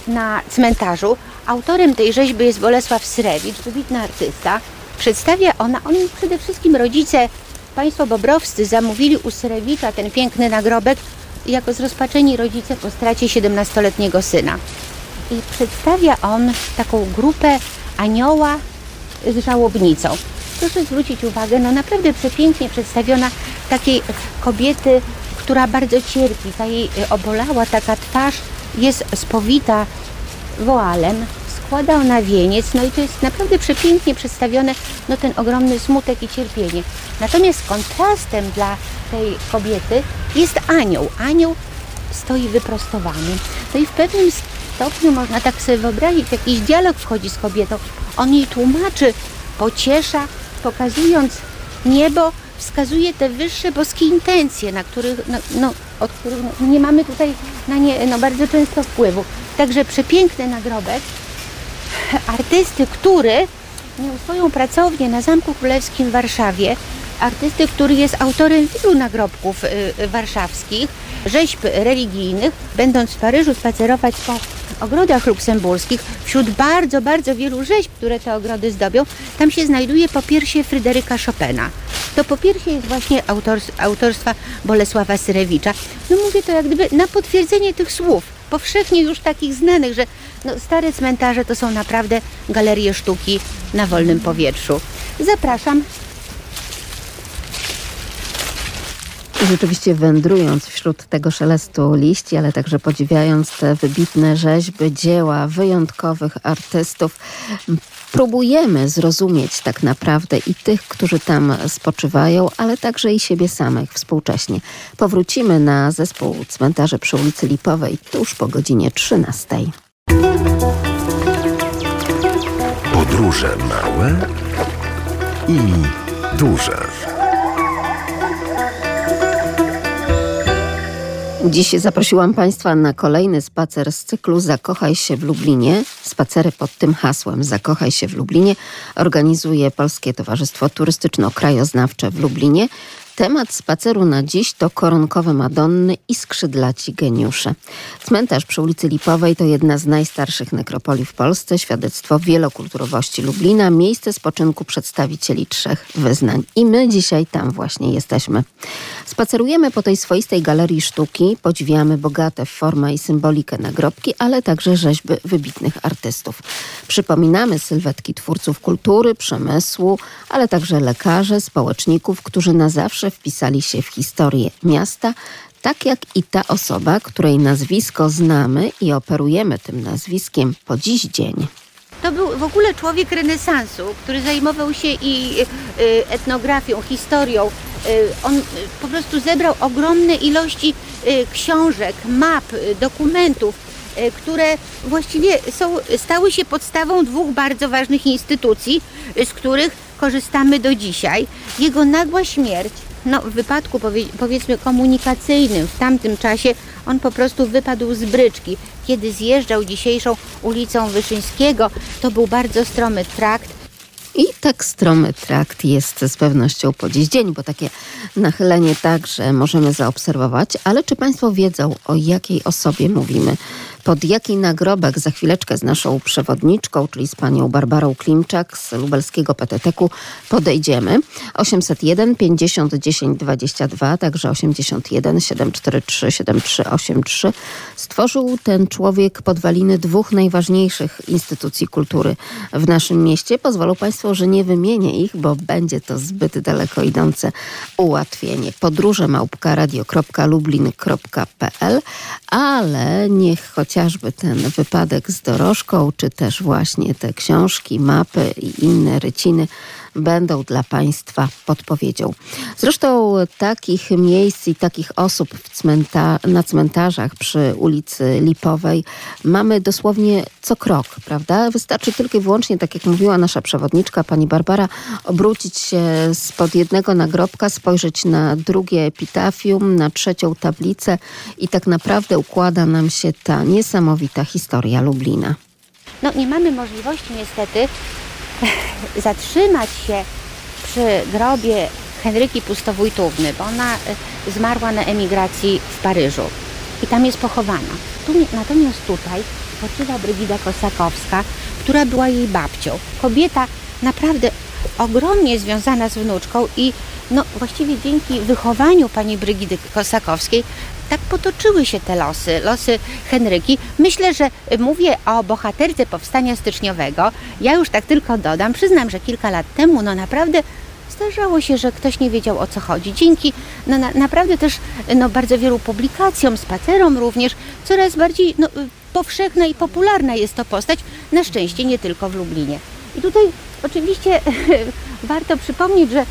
na cmentarzu. Autorem tej rzeźby jest Bolesław Srewicz, wybitny artysta. Przedstawia ona, on przede wszystkim rodzice Państwo Bobrowscy zamówili u Syrewicza ten piękny nagrobek jako zrozpaczeni rodzice po stracie 17-letniego syna. I przedstawia on taką grupę anioła z żałobnicą. Proszę zwrócić uwagę, no naprawdę przepięknie przedstawiona takiej kobiety, która bardzo cierpi. Ta jej obolała taka twarz jest spowita woalem, składa ona wieniec, no i to jest naprawdę przepięknie przedstawione, no ten ogromny smutek i cierpienie. Natomiast kontrastem dla tej kobiety jest anioł. Anioł stoi wyprostowany. No i w pewnym stopniu można tak sobie wyobrazić, jakiś dialog wchodzi z kobietą. On jej tłumaczy, pociesza, pokazując niebo, wskazuje te wyższe boskie intencje, na których, no, no, od których nie mamy tutaj na nie no, bardzo często wpływu. Także przepiękny nagrobek artysty, który miał swoją pracownię na Zamku Królewskim w Warszawie, artysty, który jest autorem wielu nagrobków y, y, warszawskich, rzeźb religijnych. Będąc w Paryżu spacerować po ogrodach luksemburskich, wśród bardzo, bardzo wielu rzeźb, które te ogrody zdobią, tam się znajduje popiersie Fryderyka Chopina. To popiersie jest właśnie autorstwa Bolesława Syrewicza. No mówię to jak gdyby na potwierdzenie tych słów, powszechnie już takich znanych, że no, stare cmentarze to są naprawdę galerie sztuki na wolnym powietrzu. Zapraszam. Rzeczywiście wędrując wśród tego szelestu liści, ale także podziwiając te wybitne rzeźby, dzieła wyjątkowych artystów, próbujemy zrozumieć tak naprawdę i tych, którzy tam spoczywają, ale także i siebie samych współcześnie. Powrócimy na zespół cmentarzy przy ulicy Lipowej tuż po godzinie 13. Podróże małe i duże. Dziś zaprosiłam Państwa na kolejny spacer z cyklu Zakochaj się w Lublinie. Spacery pod tym hasłem Zakochaj się w Lublinie organizuje Polskie Towarzystwo Turystyczno-Krajoznawcze w Lublinie. Temat spaceru na dziś to koronkowe Madonny i skrzydlaci geniusze. Cmentarz przy ulicy Lipowej to jedna z najstarszych nekropolii w Polsce, świadectwo wielokulturowości Lublina, miejsce spoczynku przedstawicieli trzech wyznań. I my dzisiaj tam właśnie jesteśmy. Spacerujemy po tej swoistej galerii sztuki, podziwiamy bogate w formę i symbolikę nagrobki, ale także rzeźby wybitnych artystów. Przypominamy sylwetki twórców kultury, przemysłu, ale także lekarzy, społeczników, którzy na zawsze wpisali się w historię miasta, tak jak i ta osoba, której nazwisko znamy i operujemy tym nazwiskiem po dziś dzień. To był w ogóle człowiek renesansu, który zajmował się i y, etnografią, historią. Y, on y, po prostu zebrał ogromne ilości książek, map, dokumentów, które właściwie są, stały się podstawą dwóch bardzo ważnych instytucji, z których korzystamy do dzisiaj. Jego nagła śmierć no, w wypadku powie, powiedzmy komunikacyjnym w tamtym czasie on po prostu wypadł z bryczki. Kiedy zjeżdżał dzisiejszą ulicą Wyszyńskiego, to był bardzo stromy trakt. I tak stromy trakt jest z pewnością po dziś dzień, bo takie nachylenie także możemy zaobserwować. Ale czy Państwo wiedzą, o jakiej osobie mówimy? Pod jaki nagrobek za chwileczkę z naszą przewodniczką, czyli z panią Barbarą Klimczak z lubelskiego PTT-ku podejdziemy. 801 50 10 22, także 81 743 7383. Stworzył ten człowiek podwaliny dwóch najważniejszych instytucji kultury w naszym mieście. Pozwolą Państwo, że nie wymienię ich, bo będzie to zbyt daleko idące ułatwienie. Podróże małpka radio.lublin.pl, ale niech choć chociażby ten wypadek z dorożką, czy też właśnie te książki, mapy i inne ryciny będą dla Państwa podpowiedzią. Zresztą takich miejsc i takich osób cmenta na cmentarzach przy ulicy Lipowej mamy dosłownie co krok, prawda? Wystarczy tylko i wyłącznie, tak jak mówiła nasza przewodniczka, pani Barbara, obrócić się spod jednego nagrobka, spojrzeć na drugie epitafium, na trzecią tablicę i tak naprawdę układa nam się ta niesamowita historia Lublina. No nie mamy możliwości niestety zatrzymać się przy grobie Henryki Pustowójtówny, bo ona e, zmarła na emigracji w Paryżu i tam jest pochowana. Tu, natomiast tutaj spoczywa Brygida Kosakowska, która była jej babcią. Kobieta naprawdę ogromnie związana z wnuczką i no, właściwie dzięki wychowaniu pani Brygidy Kosakowskiej tak potoczyły się te losy, losy Henryki. Myślę, że mówię o bohaterce powstania styczniowego. Ja już tak tylko dodam, przyznam, że kilka lat temu, no naprawdę zdarzało się, że ktoś nie wiedział o co chodzi. Dzięki no, na, naprawdę też no, bardzo wielu publikacjom, spacerom również, coraz bardziej no, powszechna i popularna jest to postać, na szczęście nie tylko w Lublinie. I tutaj oczywiście warto przypomnieć, że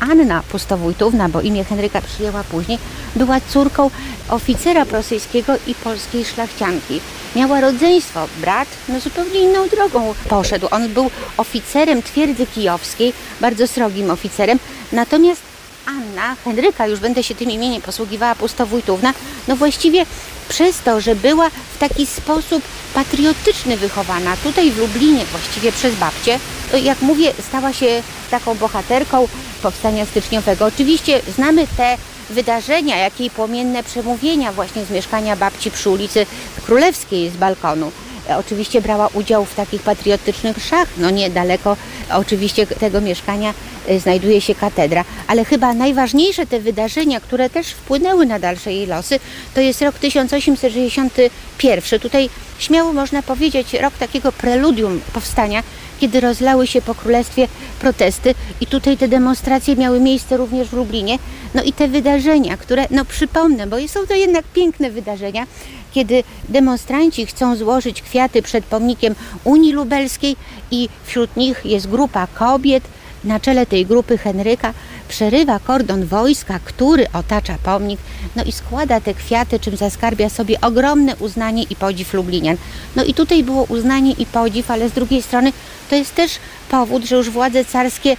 Anna Pustowójtówna, bo imię Henryka przyjęła później, była córką oficera rosyjskiego i polskiej szlachcianki. Miała rodzeństwo. Brat no zupełnie inną drogą poszedł. On był oficerem twierdzy kijowskiej, bardzo srogim oficerem. Natomiast Anna, Henryka, już będę się tym imieniem posługiwała Pustowójtówna, no właściwie przez to, że była w taki sposób patriotyczny wychowana, tutaj w Lublinie właściwie przez babcię, jak mówię, stała się taką bohaterką powstania styczniowego. Oczywiście znamy te wydarzenia, jak jej płomienne przemówienia właśnie z mieszkania babci przy ulicy Królewskiej z balkonu. E, oczywiście brała udział w takich patriotycznych szach, no niedaleko oczywiście tego mieszkania e, znajduje się katedra, ale chyba najważniejsze te wydarzenia, które też wpłynęły na dalsze jej losy, to jest rok 1861. Tutaj śmiało można powiedzieć rok takiego preludium powstania, kiedy rozlały się po królestwie protesty i tutaj te demonstracje miały miejsce również w Lublinie. No i te wydarzenia, które, no przypomnę, bo są to jednak piękne wydarzenia, kiedy demonstranci chcą złożyć kwiaty przed pomnikiem Unii Lubelskiej i wśród nich jest grupa kobiet, na czele tej grupy Henryka przerywa kordon wojska, który otacza pomnik, no i składa te kwiaty, czym zaskarbia sobie ogromne uznanie i podziw Lublinian. No i tutaj było uznanie i podziw, ale z drugiej strony to jest też powód, że już władze carskie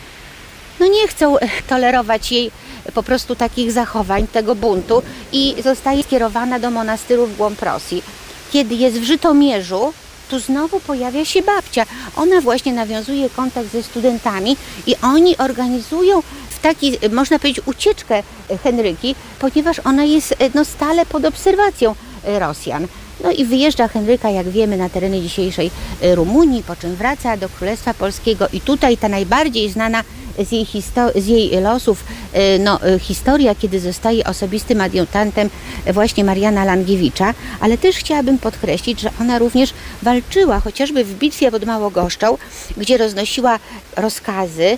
no nie chcą e, tolerować jej po prostu takich zachowań, tego buntu i zostaje skierowana do monastyru w głąb Rosji. Kiedy jest w Żytomierzu, tu znowu pojawia się babcia. Ona właśnie nawiązuje kontakt ze studentami i oni organizują w taki, można powiedzieć, ucieczkę Henryki, ponieważ ona jest no, stale pod obserwacją Rosjan. No i wyjeżdża Henryka, jak wiemy, na tereny dzisiejszej Rumunii, po czym wraca do Królestwa Polskiego i tutaj ta najbardziej znana z jej, z jej losów no, historia, kiedy zostaje osobistym adiutantem właśnie Mariana Langiewicza, ale też chciałabym podkreślić, że ona również walczyła chociażby w bitwie pod Małogoszczą, gdzie roznosiła rozkazy,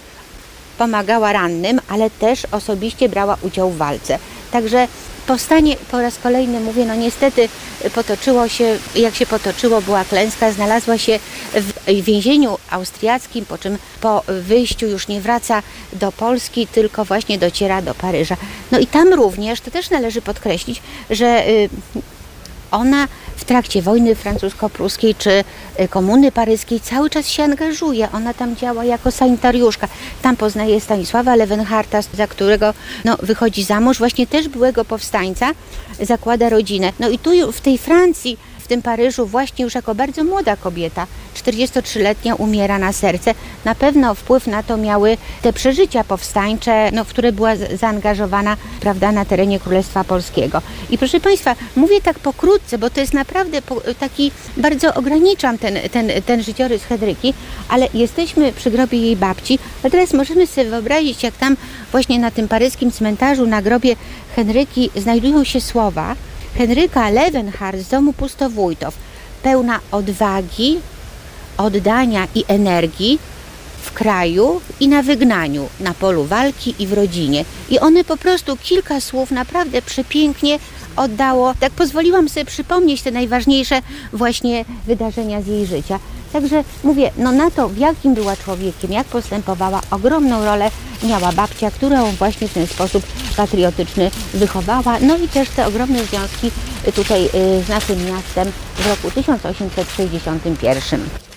pomagała rannym, ale też osobiście brała udział w walce. Także powstanie po raz kolejny, mówię, no niestety potoczyło się, jak się potoczyło, była klęska, znalazła się w więzieniu austriackim, po czym po wyjściu już nie wraca do Polski, tylko właśnie dociera do Paryża. No i tam również, to też należy podkreślić, że y, ona w trakcie wojny francusko-pruskiej czy y, komuny paryskiej cały czas się angażuje. Ona tam działa jako sanitariuszka. Tam poznaje Stanisława Lewenharta, za którego no, wychodzi za mąż, właśnie też byłego powstańca, zakłada rodzinę. No i tu w tej Francji tym Paryżu właśnie już jako bardzo młoda kobieta, 43-letnia, umiera na serce. Na pewno wpływ na to miały te przeżycia powstańcze, no, w które była zaangażowana prawda, na terenie Królestwa Polskiego. I proszę Państwa, mówię tak pokrótce, bo to jest naprawdę taki, bardzo ograniczam ten, ten, ten życiorys Hedryki, ale jesteśmy przy grobie jej babci, a teraz możemy sobie wyobrazić, jak tam właśnie na tym paryskim cmentarzu na grobie Henryki znajdują się słowa, Henryka Lewenhardt z domu Pustowójtów, pełna odwagi, oddania i energii w kraju i na wygnaniu, na polu walki i w rodzinie. I one po prostu kilka słów naprawdę przepięknie oddało. Tak pozwoliłam sobie przypomnieć te najważniejsze właśnie wydarzenia z jej życia. Także mówię, no na to, w jakim była człowiekiem, jak postępowała, ogromną rolę miała babcia, którą właśnie w ten sposób patriotyczny wychowała. No i też te ogromne związki tutaj y, z naszym miastem w roku 1861.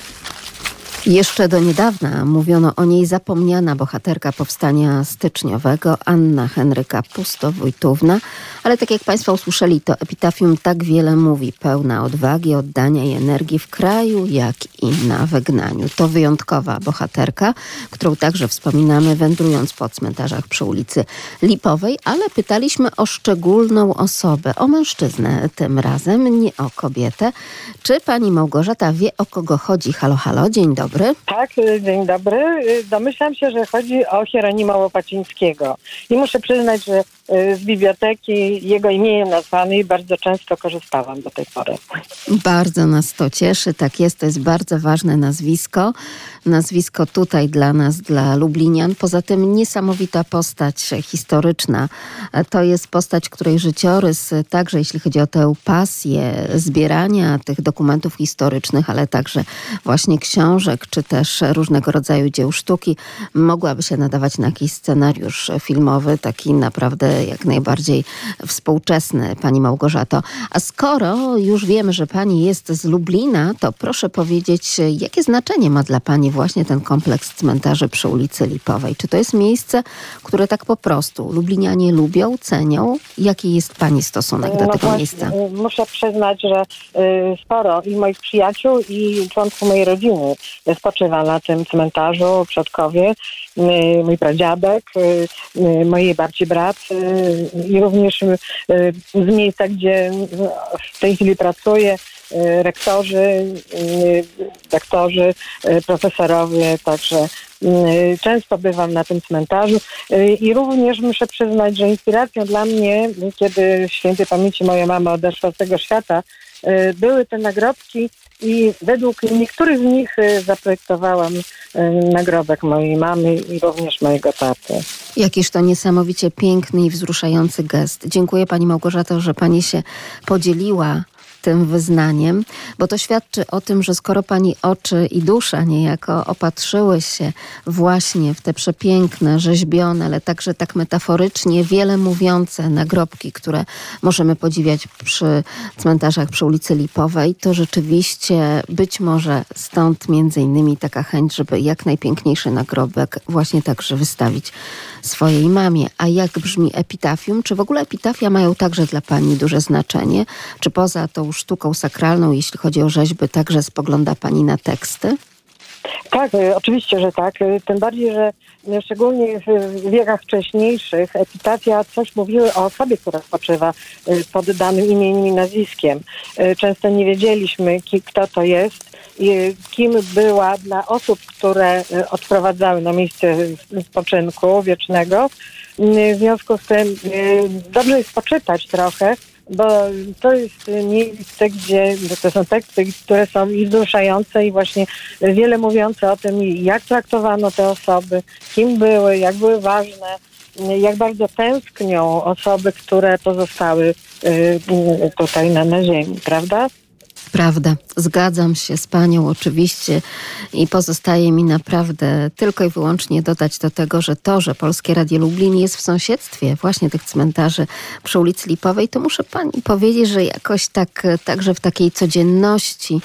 Jeszcze do niedawna mówiono o niej zapomniana bohaterka powstania styczniowego, Anna Henryka Pustowójtówna, ale tak jak Państwo usłyszeli, to epitafium tak wiele mówi, pełna odwagi, oddania i energii w kraju, jak i na wygnaniu. To wyjątkowa bohaterka, którą także wspominamy wędrując po cmentarzach przy ulicy Lipowej, ale pytaliśmy o szczególną osobę, o mężczyznę tym razem, nie o kobietę. Czy pani Małgorzata wie, o kogo chodzi? Halo, halo, dzień dobry. Tak, dzień dobry. Domyślam się, że chodzi o Hieronima Łopacińskiego. I muszę przyznać, że z biblioteki jego imieniem nazwanej bardzo często korzystałam do tej pory. Bardzo nas to cieszy. Tak jest, to jest bardzo ważne nazwisko. Nazwisko tutaj dla nas, dla Lublinian. Poza tym niesamowita postać historyczna. To jest postać, której życiorys, także jeśli chodzi o tę pasję zbierania tych dokumentów historycznych, ale także właśnie książek, czy też różnego rodzaju dzieł sztuki, mogłaby się nadawać na jakiś scenariusz filmowy, taki naprawdę jak najbardziej współczesny, pani Małgorzato. A skoro już wiemy, że pani jest z Lublina, to proszę powiedzieć, jakie znaczenie ma dla pani właśnie ten kompleks cmentarzy przy ulicy Lipowej? Czy to jest miejsce, które tak po prostu Lublinianie lubią, cenią? Jaki jest pani stosunek do no tego właśnie, miejsca? Muszę przyznać, że y, sporo i moich przyjaciół i członków mojej rodziny spoczywa na tym cmentarzu, przodkowie, y, mój pradziadek, y, mojej babci brat i również z miejsca, gdzie w tej chwili pracuję, rektorzy, doktorzy, profesorowie, także Często bywam na tym cmentarzu i również muszę przyznać, że inspiracją dla mnie, kiedy świętej pamięci moja mama odeszła z tego świata, były te nagrobki i według niektórych z nich zaprojektowałam nagrobek mojej mamy i również mojego taty. Jakiż to niesamowicie piękny i wzruszający gest. Dziękuję Pani Małgorzato, że Pani się podzieliła tym wyznaniem, bo to świadczy o tym, że skoro pani oczy i dusza niejako opatrzyły się właśnie w te przepiękne, rzeźbione, ale także tak metaforycznie wiele mówiące nagrobki, które możemy podziwiać przy cmentarzach przy ulicy Lipowej, to rzeczywiście być może stąd między innymi taka chęć, żeby jak najpiękniejszy nagrobek właśnie także wystawić swojej mamie. A jak brzmi epitafium? Czy w ogóle epitafia mają także dla pani duże znaczenie? Czy poza tą sztuką sakralną, jeśli chodzi o rzeźby, także spogląda Pani na teksty? Tak, y, oczywiście, że tak. Y, Tym bardziej, że y, szczególnie w wiekach wcześniejszych epitacja coś mówiły o osobie, która spoczywa pod danym imieniem i nazwiskiem. Często nie wiedzieliśmy, kto to jest kim była dla osób, które odprowadzały na miejsce spoczynku wiecznego. W związku z tym dobrze jest poczytać trochę, bo to jest y, miejsce, gdzie to są teksty, które są i wzruszające i właśnie wiele mówiące o tym, jak traktowano te osoby, kim były, jak były ważne, y, jak bardzo tęsknią osoby, które pozostały y, y, tutaj na, na ziemi, prawda? Prawda, zgadzam się z panią oczywiście i pozostaje mi naprawdę tylko i wyłącznie dodać do tego, że to, że Polskie Radio Lublin jest w sąsiedztwie właśnie tych cmentarzy przy ulicy Lipowej, to muszę pani powiedzieć, że jakoś tak, także w takiej codzienności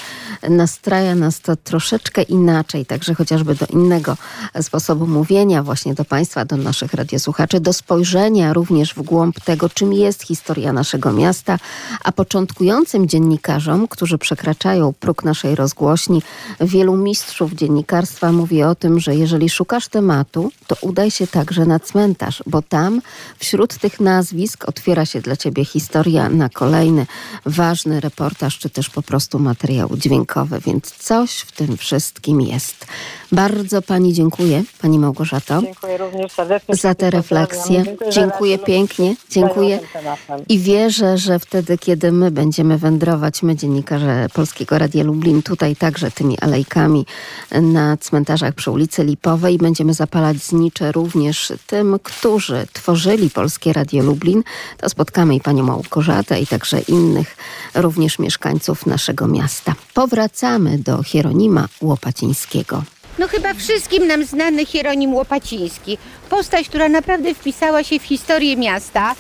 nastraja nas to troszeczkę inaczej, także chociażby do innego sposobu mówienia właśnie do państwa, do naszych radiosłuchaczy, do spojrzenia również w głąb tego, czym jest historia naszego miasta, a początkującym dziennikarzom, którzy przekraczają próg naszej rozgłośni, wielu mistrzów dziennikarstwa mówi o tym, że jeżeli szukasz tematu, to udaj się także na cmentarz, bo tam wśród tych nazwisk otwiera się dla ciebie historia na kolejny ważny reportaż, czy też po prostu materiał dźwiękowy, więc coś w tym wszystkim jest. Bardzo pani dziękuję, pani Małgorzato, Dziękuję również serdecznie. za te refleksje. Dziękuję, Dziękuję pięknie, dziękuję. I wierzę, że wtedy, kiedy my będziemy wędrować, my dziennikarze Polskiego Radia Lublin, tutaj także tymi alejkami na cmentarzach przy ulicy Lipowej, będziemy zapalać znicze również tym, którzy tworzyli Polskie Radio Lublin, to spotkamy i panią Małgorzatę i także innych również mieszkańców naszego miasta. Powracamy do Hieronima Łopacińskiego. No chyba wszystkim nam znany Hieronim Łopaciński. Postać, która naprawdę wpisała się w historię miasta.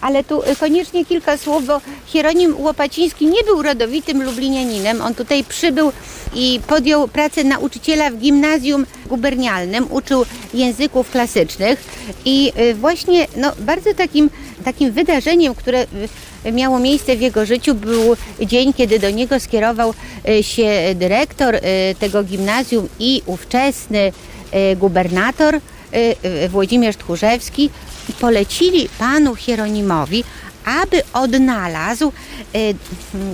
Ale tu koniecznie kilka słów, bo Hieronim Łopaciński nie był rodowitym lublinianinem. On tutaj przybył i podjął pracę nauczyciela w gimnazjum gubernialnym, uczył języków klasycznych i y, właśnie no, bardzo takim, takim wydarzeniem, które y, miało miejsce w jego życiu był dzień, kiedy do niego skierował y, się dyrektor y, tego gimnazjum i ówczesny y, gubernator Włodzimierz Tchórzewski polecili panu Hieronimowi, aby odnalazł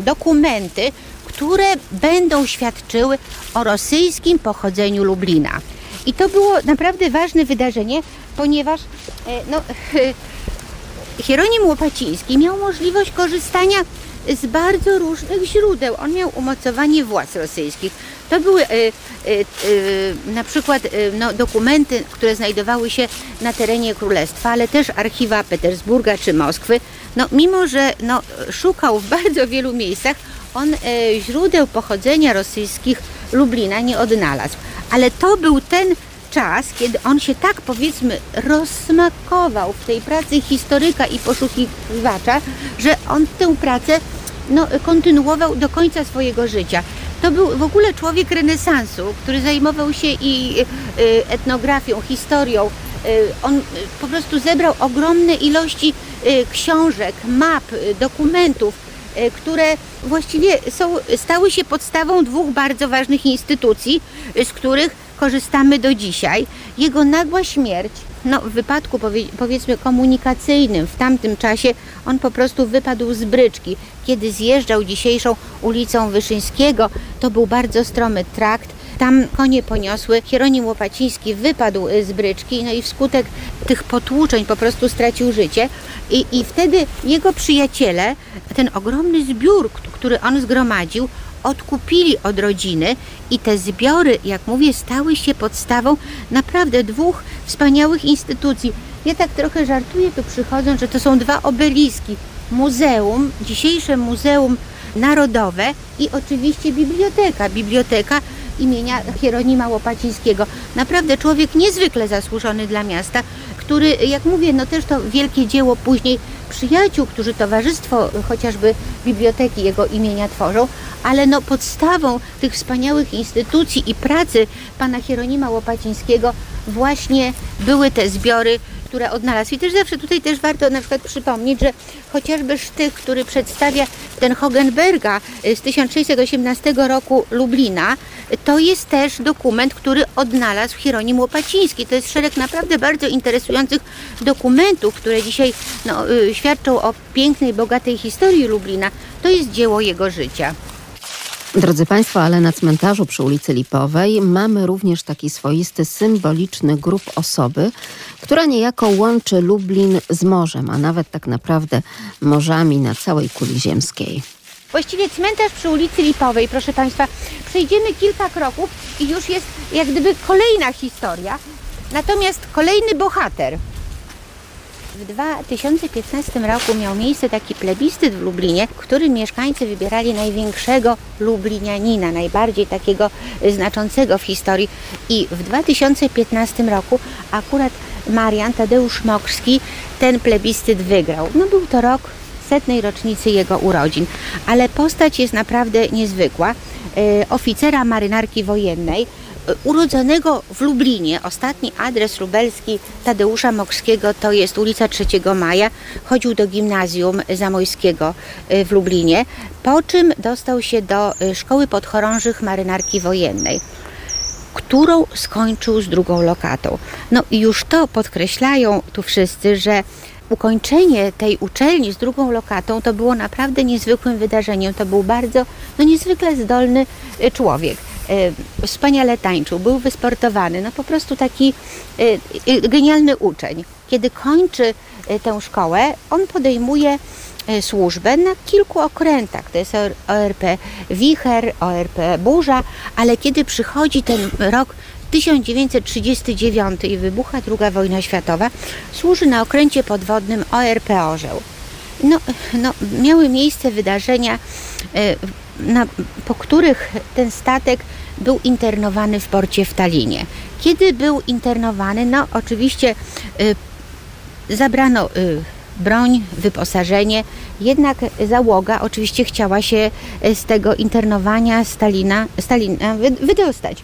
dokumenty, które będą świadczyły o rosyjskim pochodzeniu Lublina. I to było naprawdę ważne wydarzenie, ponieważ e, no, Hieronim Łopaciński miał możliwość korzystania z bardzo różnych źródeł. On miał umocowanie władz rosyjskich. To były e, e, e, na przykład e, no, dokumenty, które znajdowały się na terenie królestwa, ale też archiwa Petersburga czy Moskwy. No, mimo, że no, szukał w bardzo wielu miejscach, on e, źródeł pochodzenia rosyjskich Lublina nie odnalazł. Ale to był ten czas, kiedy on się tak powiedzmy rozsmakował w tej pracy historyka i poszukiwacza, że on tę pracę no, kontynuował do końca swojego życia. To był w ogóle człowiek renesansu, który zajmował się i y, etnografią, historią. Y, On po prostu zebrał ogromne ilości y, książek, map, dokumentów, które właściwie są, stały się podstawą dwóch bardzo ważnych instytucji, z których korzystamy do dzisiaj. Jego nagła śmierć, no w wypadku powie, powiedzmy komunikacyjnym w tamtym czasie, on po prostu wypadł z bryczki. Kiedy zjeżdżał dzisiejszą ulicą Wyszyńskiego, to był bardzo stromy trakt, tam konie poniosły, Hieronim Łopaciński wypadł y, z bryczki, no i wskutek tych potłuczeń po prostu stracił życie. I, I wtedy jego przyjaciele, ten ogromny zbiór, który on zgromadził, odkupili od rodziny i te zbiory, jak mówię, stały się podstawą naprawdę dwóch wspaniałych instytucji. Ja tak trochę żartuję tu przychodząc, że to są dwa obeliski. Muzeum, dzisiejsze Muzeum Narodowe i oczywiście biblioteka. Biblioteka imienia Hieronima Łopacińskiego. Naprawdę człowiek niezwykle zasłużony dla miasta, który, jak mówię, no też to wielkie dzieło później przyjaciół, którzy towarzystwo chociażby biblioteki jego imienia tworzą, ale no podstawą tych wspaniałych instytucji i pracy pana Hieronima Łopacińskiego właśnie były te zbiory które odnalazł. I też zawsze tutaj też warto na przykład przypomnieć, że chociażby sztych, który przedstawia ten Hogenberga z 1618 roku Lublina, to jest też dokument, który odnalazł Hieronim Łopaciński. To jest szereg naprawdę bardzo interesujących dokumentów, które dzisiaj no, y, świadczą o pięknej, bogatej historii Lublina. To jest dzieło jego życia. Drodzy Państwo, ale na cmentarzu przy ulicy Lipowej mamy również taki swoisty, symboliczny grup osoby, która niejako łączy Lublin z morzem, a nawet tak naprawdę morzami na całej kuli ziemskiej. Właściwie cmentarz przy ulicy Lipowej, proszę Państwa, przejdziemy kilka kroków i już jest jak gdyby kolejna historia, natomiast kolejny bohater. W 2015 roku miał miejsce taki plebiscyt w Lublinie, w którym mieszkańcy wybierali największego Lublinianina, najbardziej takiego znaczącego w historii. I w 2015 roku akurat Marian Tadeusz Mokrski ten plebiscyt wygrał. No był to rok setnej rocznicy jego urodzin, ale postać jest naprawdę niezwykła. E, oficera marynarki wojennej, urodzonego w Lublinie. Ostatni adres lubelski Tadeusza Mokrskiego to jest ulica 3 Maja. Chodził do gimnazjum zamojskiego y, w Lublinie, po czym dostał się do y, Szkoły Podchorążych Marynarki Wojennej którą skończył z drugą lokatą. No i już to podkreślają tu wszyscy, że ukończenie tej uczelni z drugą lokatą to było naprawdę niezwykłym wydarzeniem. To był bardzo no, niezwykle zdolny y, człowiek. E, wspaniale tańczył, był wysportowany, no po prostu taki e, e, genialny uczeń. Kiedy kończy tę szkołę, on podejmuje służbę na kilku okrętach. To jest ORP Wicher, ORP Burza, ale kiedy przychodzi ten rok 1939 i wybucha II wojna światowa, służy na okręcie podwodnym ORP Orzeł. No, no, miały miejsce wydarzenia na, po których ten statek był internowany w porcie w Talinie. Kiedy był internowany, no oczywiście y, zabrano y, broń, wyposażenie, jednak załoga oczywiście chciała się y, z tego internowania Stalina, Stalina wydostać.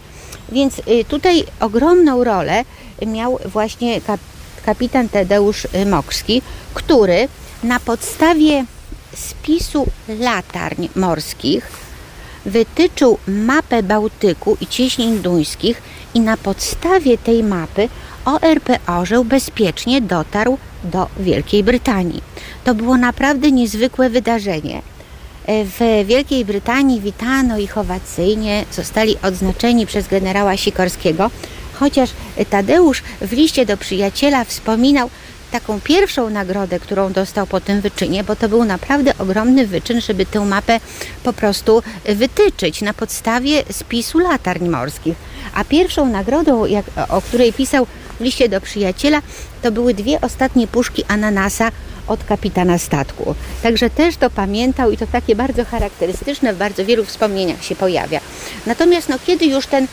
Więc y, tutaj ogromną rolę miał właśnie kap, kapitan Tadeusz Mokrski, który na podstawie spisu latarń morskich wytyczył mapę Bałtyku i cieśnin duńskich i na podstawie tej mapy ORP Orzeł bezpiecznie dotarł do Wielkiej Brytanii. To było naprawdę niezwykłe wydarzenie. W Wielkiej Brytanii witano ich owacyjnie, zostali odznaczeni przez generała Sikorskiego, chociaż Tadeusz w liście do przyjaciela wspominał, taką pierwszą nagrodę, którą dostał po tym wyczynie, bo to był naprawdę ogromny wyczyn, żeby tę mapę po prostu wytyczyć na podstawie spisu latarń morskich. A pierwszą nagrodą, jak, o której pisał w liście do przyjaciela, to były dwie ostatnie puszki ananasa od kapitana statku. Także też to pamiętał i to takie bardzo charakterystyczne, w bardzo wielu wspomnieniach się pojawia. Natomiast no, kiedy już ten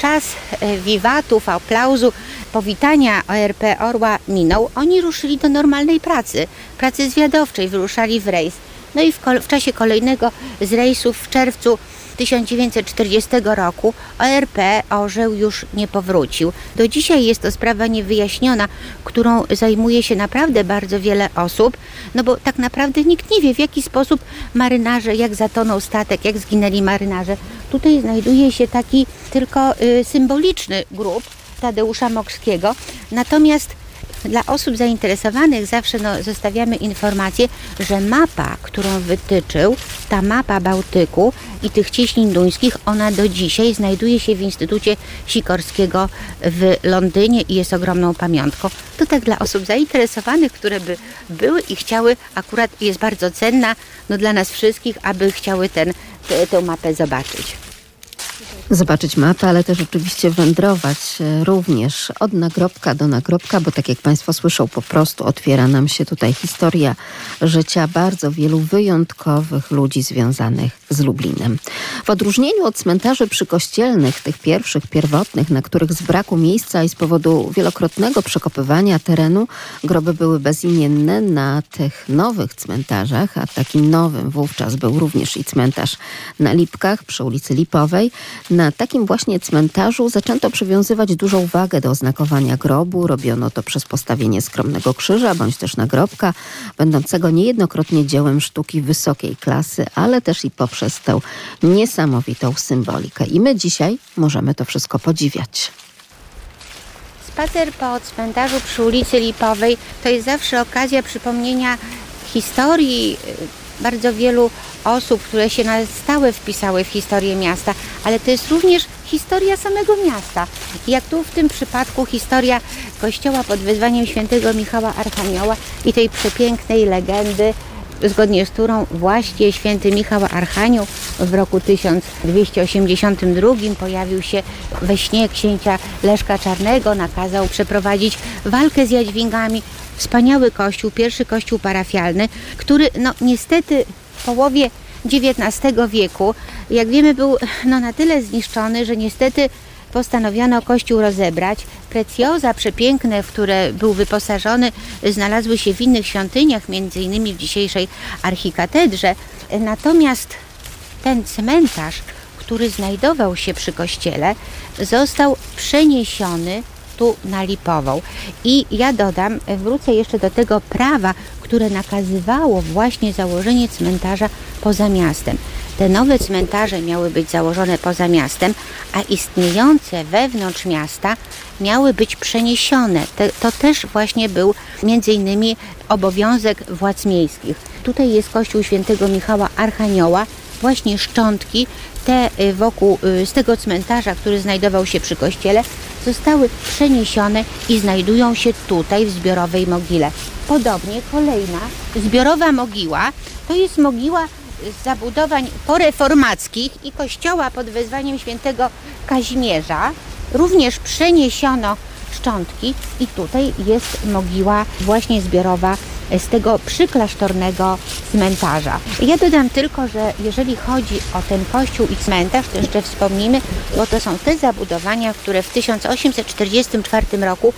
czas e, wiwatów, aplauzu, powitania ORP Orła minął, oni ruszyli do normalnej pracy, pracy zwiadowczej, wyruszali w rejs. No i w, w czasie kolejnego z rejsów w czerwcu 1940 roku ORP Orzeł już nie powrócił. Do dzisiaj jest to sprawa niewyjaśniona, którą zajmuje się naprawdę bardzo wiele osób, no bo tak naprawdę nikt nie wie w jaki sposób marynarze, jak zatonął statek, jak zginęli marynarze. Tutaj znajduje się taki tylko y, symboliczny grób Tadeusza Mokrskiego, natomiast dla osób zainteresowanych zawsze no, zostawiamy informację, że mapa, którą wytyczył, ta mapa Bałtyku i tych cieśnin duńskich, ona do dzisiaj znajduje się w Instytucie Sikorskiego w Londynie i jest ogromną pamiątką. To tak dla osób zainteresowanych, które by były i chciały, akurat jest bardzo cenna no, dla nas wszystkich, aby chciały ten, tę mapę zobaczyć zobaczyć mapę, ale też oczywiście wędrować e, również od nagrobka do nagrobka, bo tak jak Państwo słyszą, po prostu otwiera nam się tutaj historia życia bardzo wielu wyjątkowych ludzi związanych z Lublinem. W odróżnieniu od cmentarzy przykościelnych, tych pierwszych, pierwotnych, na których z braku miejsca i z powodu wielokrotnego przekopywania terenu groby były bezimienne, na tych nowych cmentarzach, a takim nowym wówczas był również i cmentarz na Lipkach przy ulicy Lipowej, na takim właśnie cmentarzu zaczęto przywiązywać dużą wagę do oznakowania grobu. Robiono to przez postawienie skromnego krzyża bądź też nagrobka, będącego niejednokrotnie dziełem sztuki wysokiej klasy, ale też i poprzez tę niesamowitą symbolikę. I my dzisiaj możemy to wszystko podziwiać. Spacer po cmentarzu przy ulicy Lipowej to jest zawsze okazja przypomnienia historii y, bardzo wielu osób, które się na stałe wpisały w historię miasta, ale to jest również historia samego miasta. Jak tu w tym przypadku historia kościoła pod wezwaniem świętego Michała Archanioła i tej przepięknej legendy zgodnie z którą właśnie święty Michał Archanioł w roku 1282 pojawił się we śnie księcia Leszka Czarnego, nakazał przeprowadzić walkę z jadźwingami. Wspaniały kościół, pierwszy kościół parafialny, który no niestety w połowie XIX wieku, jak wiemy, był no, na tyle zniszczony, że niestety postanowiono kościół rozebrać. Precjoza przepiękne, w które był wyposażony, znalazły się w innych świątyniach, między innymi w dzisiejszej archikatedrze. Natomiast ten cmentarz, który znajdował się przy kościele, został przeniesiony tu na Lipową. I ja dodam, wrócę jeszcze do tego prawa, które nakazywało właśnie założenie cmentarza poza miastem. Te nowe cmentarze miały być założone poza miastem, a istniejące wewnątrz miasta miały być przeniesione. Te, to też właśnie był między innymi obowiązek władz miejskich. Tutaj jest kościół świętego Michała Archanioła, właśnie szczątki te y, wokół y, z tego cmentarza, który znajdował się przy kościele, zostały przeniesione i znajdują się tutaj w zbiorowej mogile. Podobnie kolejna zbiorowa mogiła to jest mogiła zabudowań poreformackich i kościoła pod wezwaniem świętego Kazimierza. Również przeniesiono szczątki i tutaj jest mogiła właśnie zbiorowa z tego przyklasztornego cmentarza. Ja dodam tylko, że jeżeli chodzi o ten kościół i cmentarz, to jeszcze wspomnimy, bo to są te zabudowania, które w 1844 roku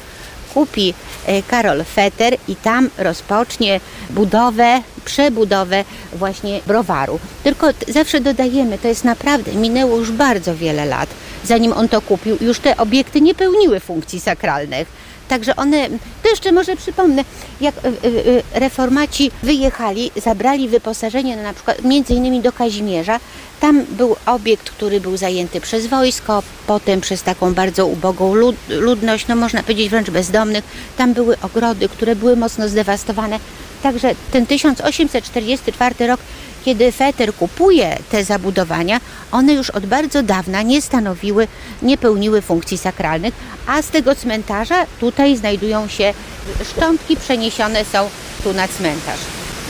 kupi e, Karol Fetter i tam rozpocznie budowę, przebudowę właśnie browaru. Tylko zawsze dodajemy, to jest naprawdę, minęło już bardzo wiele lat, zanim on to kupił, już te obiekty nie pełniły funkcji sakralnych. Także one, to jeszcze może przypomnę, jak e, e, reformaci wyjechali, zabrali wyposażenie na przykład między innymi do Kazimierza, tam był obiekt, który był zajęty przez wojsko, potem przez taką bardzo ubogą lud ludność, no można powiedzieć wręcz bezdomnych. Tam były ogrody, które były mocno zdewastowane. Także ten 1844 rok, kiedy Feter kupuje te zabudowania, one już od bardzo dawna nie stanowiły, nie pełniły funkcji sakralnych, a z tego cmentarza tutaj znajdują się szczątki przeniesione są tu na cmentarz.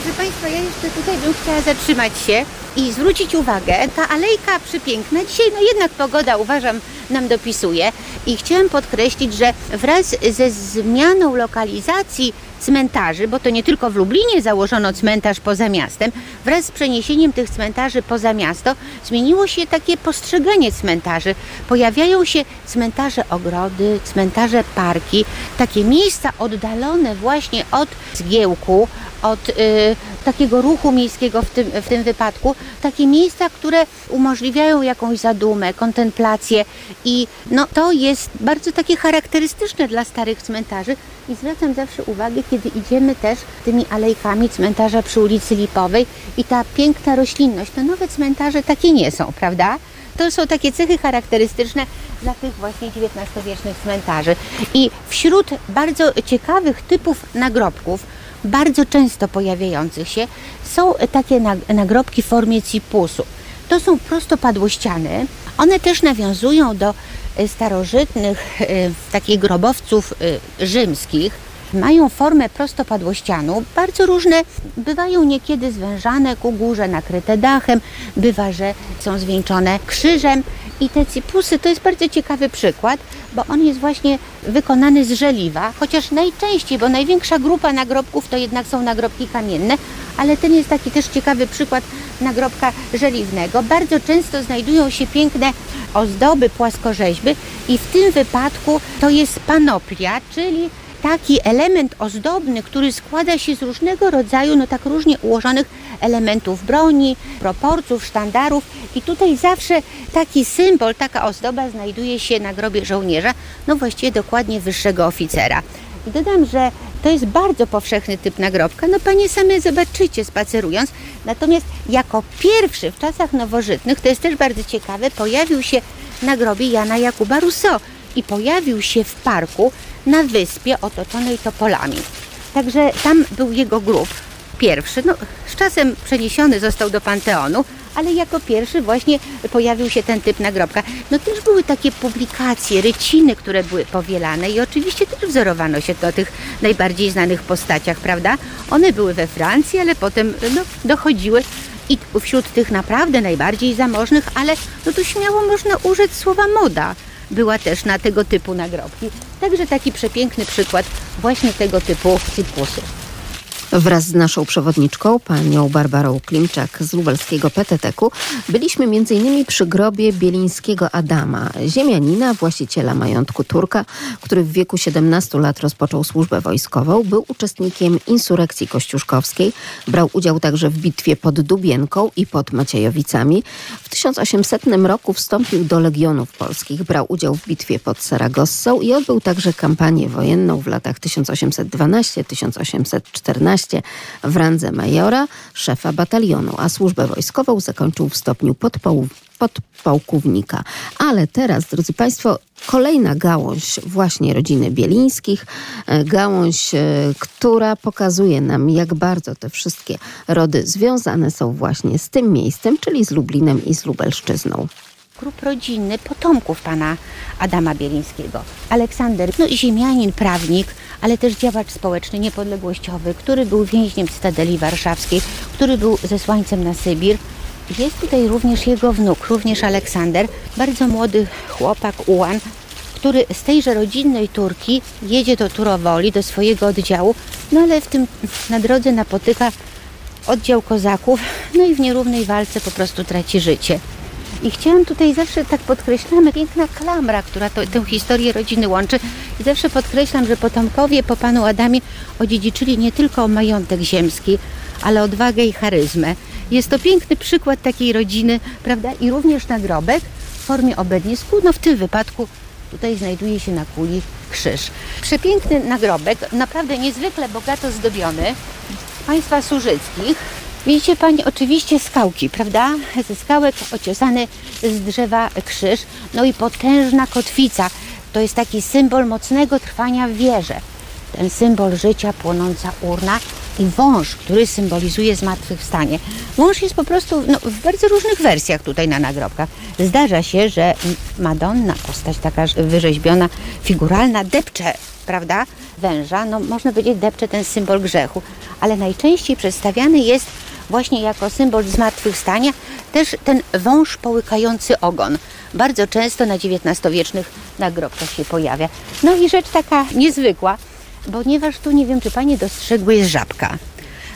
Proszę Państwa, ja jeszcze tutaj bym chciała zatrzymać się i zwrócić uwagę, ta alejka przepiękna, dzisiaj no jednak pogoda uważam nam dopisuje i chciałem podkreślić, że wraz ze zmianą lokalizacji cmentarzy, bo to nie tylko w Lublinie założono cmentarz poza miastem, wraz z przeniesieniem tych cmentarzy poza miasto zmieniło się takie postrzeganie cmentarzy. Pojawiają się cmentarze ogrody, cmentarze parki, takie miejsca oddalone właśnie od zgiełku, od y, takiego ruchu miejskiego w tym, w tym wypadku, takie miejsca, które umożliwiają jakąś zadumę, kontemplację i no, to jest bardzo takie charakterystyczne dla starych cmentarzy. I zwracam zawsze uwagę, kiedy idziemy też tymi alejkami cmentarza przy ulicy Lipowej i ta piękna roślinność, to nowe cmentarze takie nie są, prawda? To są takie cechy charakterystyczne dla tych właśnie XIX-wiecznych cmentarzy. I wśród bardzo ciekawych typów nagrobków, bardzo często pojawiających się, są takie nagrobki w formie cipusu. To są prostopadłościany. One też nawiązują do e, starożytnych e, takich grobowców e, rzymskich. Mają formę prostopadłościanu, bardzo różne, bywają niekiedy zwężane ku górze, nakryte dachem, bywa, że są zwieńczone krzyżem. I te cipusy to jest bardzo ciekawy przykład, bo on jest właśnie wykonany z żeliwa, chociaż najczęściej, bo największa grupa nagrobków to jednak są nagrobki kamienne, ale ten jest taki też ciekawy przykład nagrobka żeliwnego. Bardzo często znajdują się piękne ozdoby, płaskorzeźby. I w tym wypadku to jest panoplia, czyli taki element ozdobny, który składa się z różnego rodzaju, no tak różnie ułożonych elementów broni, proporcjów, sztandarów i tutaj zawsze taki symbol, taka ozdoba znajduje się na grobie żołnierza, no właściwie dokładnie wyższego oficera. I dodam, że to jest bardzo powszechny typ nagrobka. No panie same zobaczycie spacerując. Natomiast jako pierwszy w czasach nowożytnych, to jest też bardzo ciekawe, pojawił się na grobie Jana Jakuba Rousseau i pojawił się w parku na wyspie otoczonej topolami. Także tam był jego grób pierwszy. No, z czasem przeniesiony został do Panteonu, ale jako pierwszy właśnie pojawił się ten typ nagrobka. No też były takie publikacje, ryciny, które były powielane i oczywiście też wzorowano się do tych najbardziej znanych postaciach, prawda? One były we Francji, ale potem no, dochodziły i wśród tych naprawdę najbardziej zamożnych, ale no to śmiało można użyć słowa moda była też na tego typu nagrobki. Także taki przepiękny przykład właśnie tego typu typusów. Wraz z naszą przewodniczką, panią Barbarą Klimczak z lubelskiego PTT-ku, byliśmy m.in. przy grobie bielińskiego Adama, ziemianina, właściciela majątku Turka, który w wieku 17 lat rozpoczął służbę wojskową, był uczestnikiem insurekcji kościuszkowskiej, brał udział także w bitwie pod Dubienką i pod Maciejowicami. W 1800 roku wstąpił do Legionów Polskich, brał udział w bitwie pod Saragossą i odbył także kampanię wojenną w latach 1812-1814 w randze majora, szefa batalionu, a służbę wojskową zakończył w stopniu podpułkownika. Ale teraz, drodzy Państwo, kolejna gałąź właśnie rodziny Bielińskich, e, gałąź, e, która pokazuje nam, jak bardzo te wszystkie rody związane są właśnie z tym miejscem, czyli z Lublinem i z Lubelszczyzną grup rodzinny potomków pana Adama Bielińskiego. Aleksander, no ziemianin, prawnik, ale też działacz społeczny, niepodległościowy, który był więźniem Cytadeli Warszawskiej, który był zesłańcem na Sybir. Jest tutaj również jego wnuk, również Aleksander, bardzo młody chłopak, ułan, który z tejże rodzinnej Turki jedzie do Turowoli, do swojego oddziału, no ale w tym na drodze napotyka oddział kozaków, no i w nierównej walce po prostu traci życie. I chciałam tutaj zawsze tak podkreślamy, piękna klamra, która to, tę historię rodziny łączy. I zawsze podkreślam, że potomkowie po panu Adamie odziedziczyli nie tylko majątek ziemski, ale odwagę i charyzmę. Jest to piękny przykład takiej rodziny, prawda? I również nagrobek w formie obednisku, no w tym wypadku tutaj znajduje się na kuli krzyż. Przepiękny nagrobek, naprawdę niezwykle bogato zdobiony państwa służyckich. Widzicie Pani oczywiście skałki, prawda? Ze skałek ociosany z drzewa krzyż, no i potężna kotwica. To jest taki symbol mocnego trwania w wierze. Ten symbol życia, płonąca urna i wąż, który symbolizuje zmartwychwstanie. Wąż jest po prostu no, w bardzo różnych wersjach tutaj na nagrobkach. Zdarza się, że Madonna, postać taka wyrzeźbiona, figuralna, depcze, prawda, węża. No, można powiedzieć, depcze ten symbol grzechu, ale najczęściej przedstawiany jest właśnie jako symbol zmartwychwstania, też ten wąż połykający ogon. Bardzo często na XIX-wiecznych nagrobkach się pojawia. No i rzecz taka niezwykła, ponieważ tu nie wiem, czy Panie dostrzegły, jest żabka.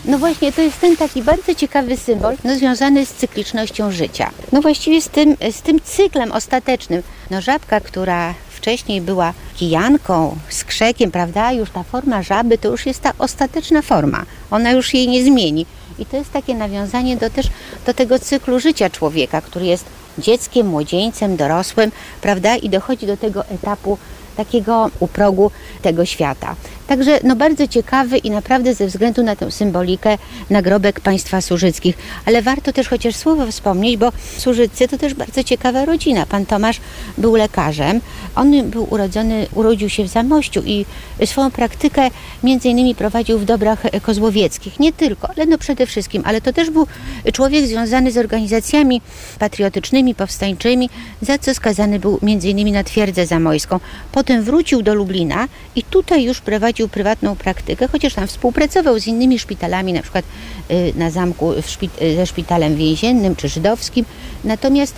No właśnie, to jest ten taki bardzo ciekawy symbol, no, związany z cyklicznością życia. No właściwie z tym, z tym cyklem ostatecznym. No żabka, która wcześniej była kijanką, skrzekiem, prawda, już ta forma żaby to już jest ta ostateczna forma. Ona już jej nie zmieni. I to jest takie nawiązanie do, też do tego cyklu życia człowieka, który jest dzieckiem, młodzieńcem, dorosłym, prawda? I dochodzi do tego etapu takiego u progu tego świata. Także no bardzo ciekawy i naprawdę ze względu na tę symbolikę nagrobek państwa służyckich. Ale warto też chociaż słowo wspomnieć, bo Służycy to też bardzo ciekawa rodzina. Pan Tomasz był lekarzem. On był urodzony, urodził się w Zamościu i swoją praktykę między innymi prowadził w dobrach kozłowieckich. Nie tylko, ale no przede wszystkim. Ale to też był człowiek związany z organizacjami patriotycznymi, powstańczymi, za co skazany był między innymi na twierdzę zamojską. Potem wrócił do Lublina i tutaj już prowadził prowadził prywatną praktykę, chociaż tam współpracował z innymi szpitalami, na przykład y, na zamku szpit- y, ze szpitalem więziennym czy żydowskim. Natomiast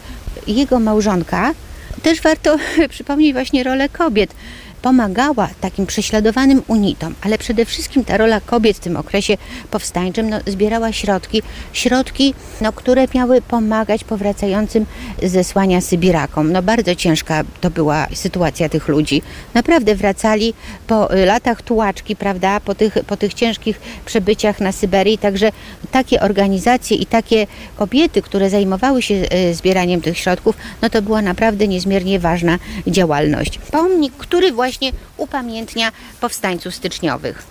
jego małżonka, też warto przypomnieć właśnie rolę kobiet, pomagała takim prześladowanym unitom, ale przede wszystkim ta rola kobiet w tym okresie powstańczym no, zbierała środki, środki, no, które miały pomagać powracającym z zesłania Sybirakom. No bardzo ciężka to była sytuacja tych ludzi. Naprawdę wracali po latach tułaczki, prawda, po tych, po tych ciężkich przebyciach na Syberii, także takie organizacje i takie kobiety, które zajmowały się y, zbieraniem tych środków, no to była naprawdę niezmiernie ważna działalność. Pomnik, który właśnie upamiętnia powstańców styczniowych.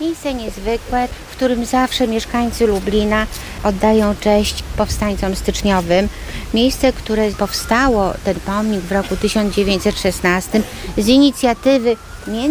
Miejsce niezwykłe, w którym zawsze mieszkańcy Lublina oddają cześć powstańcom styczniowym. Miejsce, które powstało, ten pomnik w roku 1916 z inicjatywy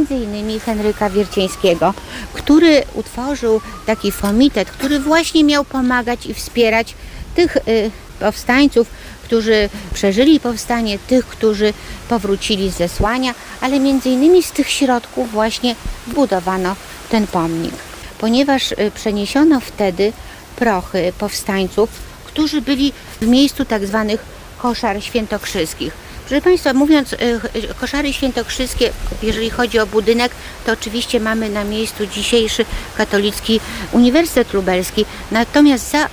innymi Henryka Wiercieńskiego, który utworzył taki komitet, który właśnie miał pomagać i wspierać tych y, powstańców, którzy przeżyli powstanie, tych, którzy powrócili z zesłania, ale między innymi z tych środków właśnie budowano ten pomnik, ponieważ y, przeniesiono wtedy prochy powstańców, którzy byli w miejscu tak zwanych koszar świętokrzyskich. Proszę Państwa, mówiąc y, koszary świętokrzyskie, jeżeli chodzi o budynek, to oczywiście mamy na miejscu dzisiejszy katolicki Uniwersytet Lubelski. Natomiast za y,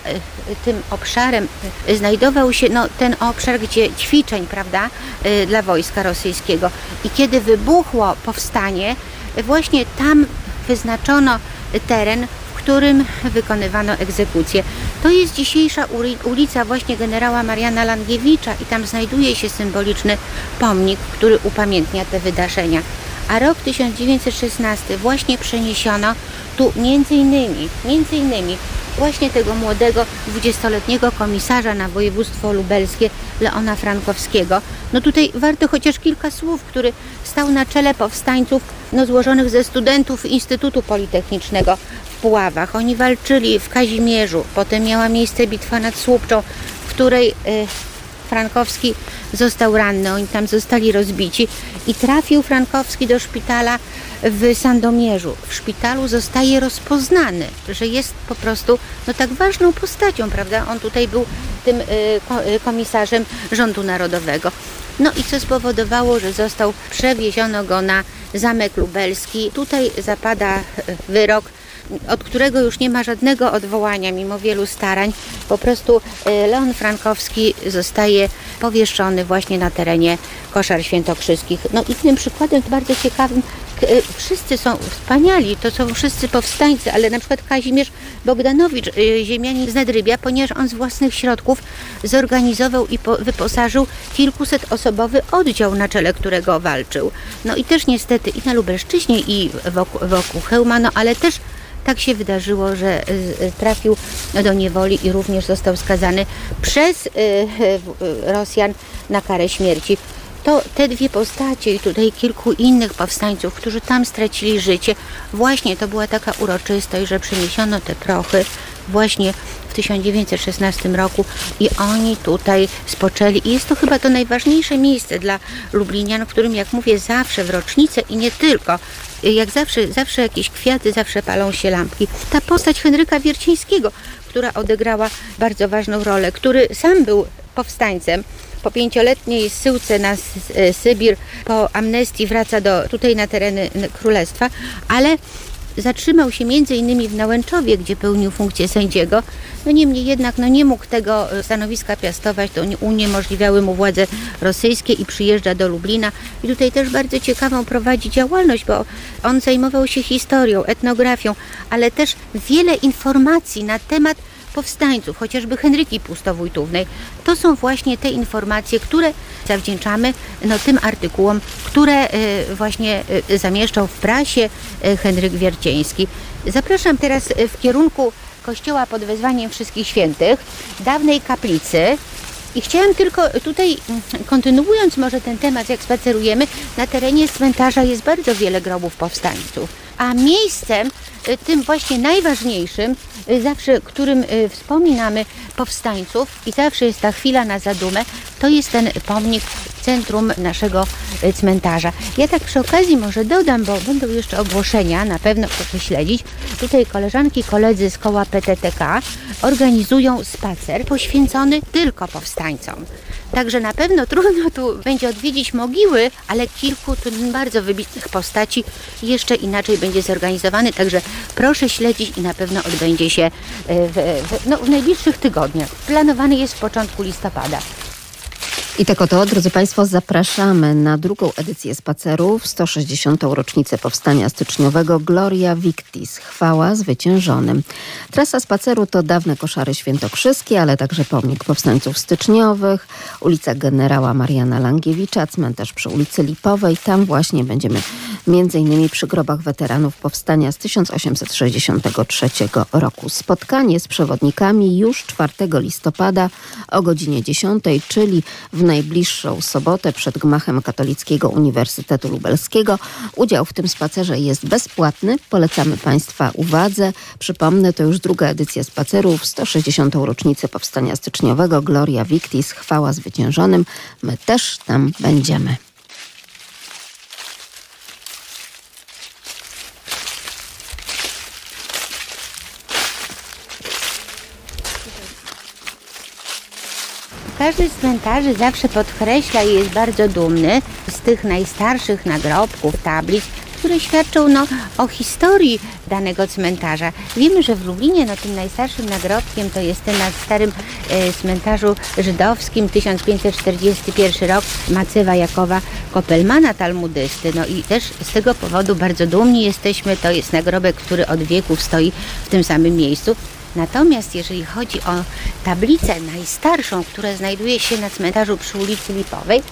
tym obszarem y, znajdował się no, ten obszar, gdzie ćwiczeń, prawda, dla wojska rosyjskiego. I kiedy wybuchło powstanie, właśnie tam wyznaczono teren, którym wykonywano egzekucję. To jest dzisiejsza ulica właśnie generała Mariana Langiewicza i tam znajduje się symboliczny pomnik, który upamiętnia te wydarzenia. A rok 1916 właśnie przeniesiono tu między innymi, między innymi właśnie tego młodego 20-letniego komisarza na województwo lubelskie Leona Frankowskiego. No tutaj warto chociaż kilka słów, który stał na czele powstańców no, złożonych ze studentów Instytutu Politechnicznego w Puławach. Oni walczyli w Kazimierzu, potem miała miejsce bitwa nad Słupczą, w której y, Frankowski został ranny, oni tam zostali rozbici i trafił Frankowski do szpitala w Sandomierzu. W szpitalu zostaje rozpoznany, że jest po prostu no, tak ważną postacią, prawda? On tutaj był tym y, komisarzem rządu narodowego. No i co spowodowało, że został przewieziono go na Zamek Lubelski. Tutaj zapada wyrok od którego już nie ma żadnego odwołania mimo wielu starań. Po prostu y, Leon Frankowski zostaje powieszony właśnie na terenie koszar świętokrzyskich. No i tym przykładem bardzo ciekawym y, wszyscy są wspaniali, to są wszyscy powstańcy, ale na przykład Kazimierz Bogdanowicz, y, ziemianin z ponieważ on z własnych środków zorganizował i wyposażył kilkuset osobowy oddział, na czele którego walczył. No i też niestety i na Lubelszczyźnie i wokół, wokół no ale też tak się wydarzyło, że y, trafił do niewoli i również został skazany przez Rosjan na karę śmierci. To te dwie postacie i tutaj kilku innych powstańców, którzy tam stracili życie, właśnie to była taka uroczystość, że przeniesiono te prochy właśnie w 1916 roku i oni tutaj spoczęli. I jest to chyba to najważniejsze miejsce dla Lublinian, w którym, jak mówię, zawsze w rocznicę i nie tylko, jak zawsze, zawsze jakieś kwiaty, zawsze palą się lampki. Ta postać Henryka Wiercińskiego, która odegrała bardzo ważną rolę, który sam był powstańcem, po pięcioletniej zsyłce na Sybir, po amnestii wraca do, tutaj na tereny królestwa, ale zatrzymał się między innymi w Nałęczowie, gdzie pełnił funkcję sędziego. No niemniej jednak no nie mógł tego e, stanowiska piastować, to uniemożliwiały mu władze rosyjskie i przyjeżdża do Lublina. I tutaj też bardzo ciekawą prowadzi działalność, bo on zajmował się historią, etnografią, ale też wiele informacji na temat powstańców, chociażby Henryki Pustowójtównej. To są właśnie te informacje, które zawdzięczamy no, tym artykułom, które y, właśnie y, zamieszczał w prasie y, Henryk Wiercieński. Zapraszam teraz w kierunku kościoła pod wezwaniem Wszystkich Świętych, dawnej kaplicy, i chciałam tylko tutaj, mm, kontynuując może ten temat, jak spacerujemy, na terenie cmentarza jest bardzo wiele grobów powstańców. A miejscem, tym właśnie najważniejszym, zawsze którym wspominamy powstańców i zawsze jest ta chwila na zadumę, to jest ten pomnik w centrum naszego y, cmentarza. Ja tak przy okazji może dodam, bo będą jeszcze ogłoszenia, na pewno proszę śledzić. Tutaj koleżanki, koledzy z koła PTTK organizują spacer poświęcony tylko powstańcom. Także na pewno trudno tu będzie odwiedzić mogiły, ale kilku tu bardzo wybitnych postaci jeszcze inaczej będzie zorganizowany. Także proszę śledzić i na pewno odbędzie się e, w, w, no, w najbliższych tygodniach. Planowany jest w początku listopada. I tak oto, drodzy Państwo, zapraszamy na drugą edycję spaceru w 160. rocznicę powstania styczniowego Gloria Victis, chwała zwyciężonym. Trasa spaceru to dawne koszary świętokrzyskie, ale także pomnik powstańców styczniowych, ulica generała Mariana Langiewicza, cmentarz przy ulicy Lipowej. Tam właśnie będziemy innymi przy grobach weteranów powstania z 1863 roku. Spotkanie z przewodnikami już 4 listopada o godzinie 10, czyli w najbliższą sobotę przed gmachem Katolickiego Uniwersytetu Lubelskiego. Udział w tym spacerze jest bezpłatny. Polecamy Państwa uwadze. Przypomnę, to już druga edycja spaceru w 160. rocznicę powstania styczniowego Gloria Victis, chwała zwyciężonym. My też tam będziemy. Każdy z cmentarzy zawsze podkreśla i jest bardzo dumny z tych najstarszych nagrobków, tablic, które świadczą no, o historii danego cmentarza. Wiemy, że w Lublinie no, tym najstarszym nagrobkiem to jest ten na starym e, cmentarzu żydowskim 1541 rok Macewa Jakowa Kopelmana Talmudysty. No i też z tego powodu bardzo dumni jesteśmy. To jest nagrobek, który od wieków stoi w tym samym miejscu. Natomiast jeżeli chodzi o tablicę najstarszą, która znajduje się na cmentarzu przy ulicy Lipowej,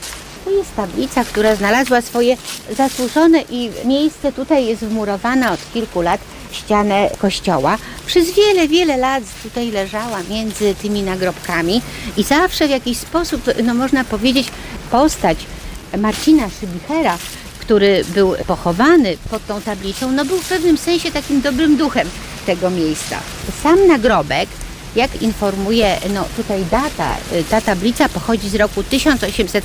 to jest tablica, która znalazła swoje zasłużone i miejsce tutaj jest wmurowana od kilku lat ścianę kościoła. Przez wiele, wiele lat tutaj leżała między tymi nagrobkami i zawsze w jakiś sposób, no można powiedzieć, postać Marcina Szybichera, który był pochowany pod tą tablicą, no był w pewnym sensie takim dobrym duchem tego miejsca. Sam nagrobek, jak informuje no, tutaj data, y, ta tablica pochodzi z roku 1800,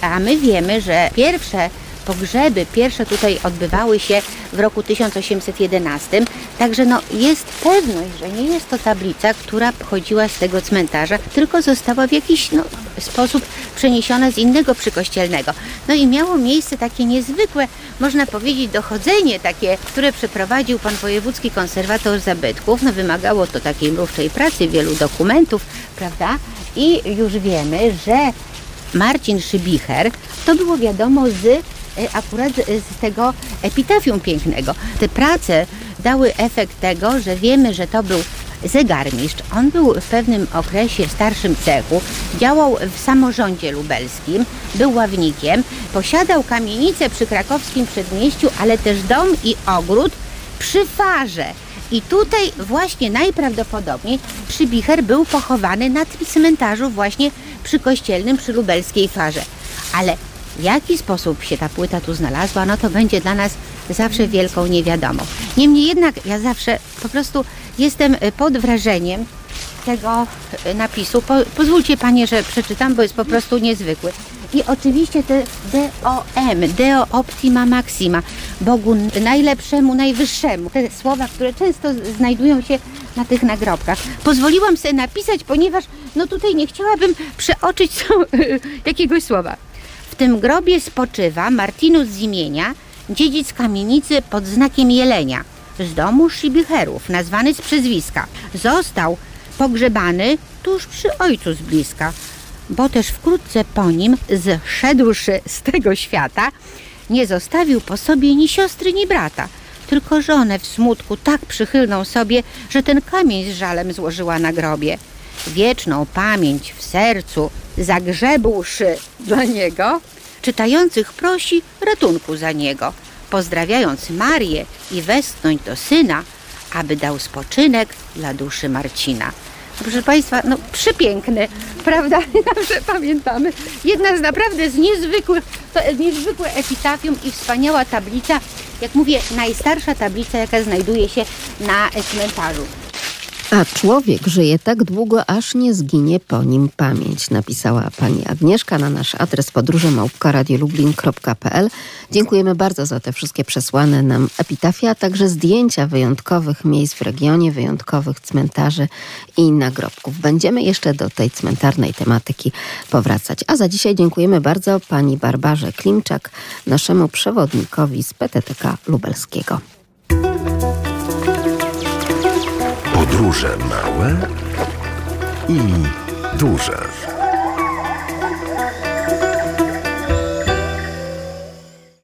a my wiemy, że pierwsze pogrzeby pierwsze tutaj odbywały się w roku 1811, także no jest pewność, że nie jest to tablica, która pochodziła z tego cmentarza, tylko została w jakiś no, sposób przeniesiona z innego przykościelnego. No i miało miejsce takie niezwykłe, można powiedzieć, dochodzenie takie, które przeprowadził pan wojewódzki konserwator zabytków. No wymagało to takiej mrówczej pracy, wielu dokumentów, prawda? I już wiemy, że Marcin Szybicher, to było wiadomo z akurat z tego epitafium pięknego. Te prace dały efekt tego, że wiemy, że to był zegarmistrz. On był w pewnym okresie w starszym cechu, działał w samorządzie lubelskim, był ławnikiem, posiadał kamienicę przy krakowskim przedmieściu, ale też dom i ogród przy farze. I tutaj właśnie najprawdopodobniej Przybicher był pochowany na tym cmentarzu właśnie przy kościelnym, przy lubelskiej farze. Ale w jaki sposób się ta płyta tu znalazła, no to będzie dla nas zawsze wielką niewiadomą. Niemniej jednak ja zawsze po prostu jestem e, pod wrażeniem tego e, napisu. Po, pozwólcie Panie, że przeczytam, bo jest po prostu niezwykły. I oczywiście te DOM, Deo Optima Maxima, Bogu najlepszemu, najwyższemu. Te słowa, które często znajdują się na tych nagrobkach. Pozwoliłam sobie napisać, ponieważ no tutaj nie chciałabym przeoczyć jakiegoś słowa. W tym grobie spoczywa Martinus z imienia, dziedzic kamienicy pod znakiem jelenia, z domu Szybicherów, nazwany z przezwiska. Został pogrzebany tuż przy ojcu z bliska, bo też wkrótce po nim zszedłszy z tego świata, nie zostawił po sobie ni siostry, ni brata, tylko żonę w smutku tak przychylną sobie, że ten kamień z żalem złożyła na grobie. Wieczną pamięć w sercu zagrzebłszy dla niego, czytających prosi ratunku za niego, pozdrawiając Marię i westchnąć do syna, aby dał spoczynek dla duszy Marcina. Proszę Państwa, no przepiękne, prawda? Zawsze pamiętamy. Jedna z naprawdę z niezwykłych, to niezwykłe epitafium i wspaniała tablica, jak mówię, najstarsza tablica, jaka znajduje się na cmentarzu. A człowiek żyje tak długo, aż nie zginie po nim pamięć, napisała pani Agnieszka na nasz adres podróże małpka.radiolublin.pl. Dziękujemy bardzo za te wszystkie przesłane nam epitafia, a także zdjęcia wyjątkowych miejsc w regionie, wyjątkowych cmentarzy i nagrobków. Będziemy jeszcze do tej cmentarnej tematyki powracać. A za dzisiaj dziękujemy bardzo pani Barbarze Klimczak, naszemu przewodnikowi z PTTK Lubelskiego. Podróże małe i duże.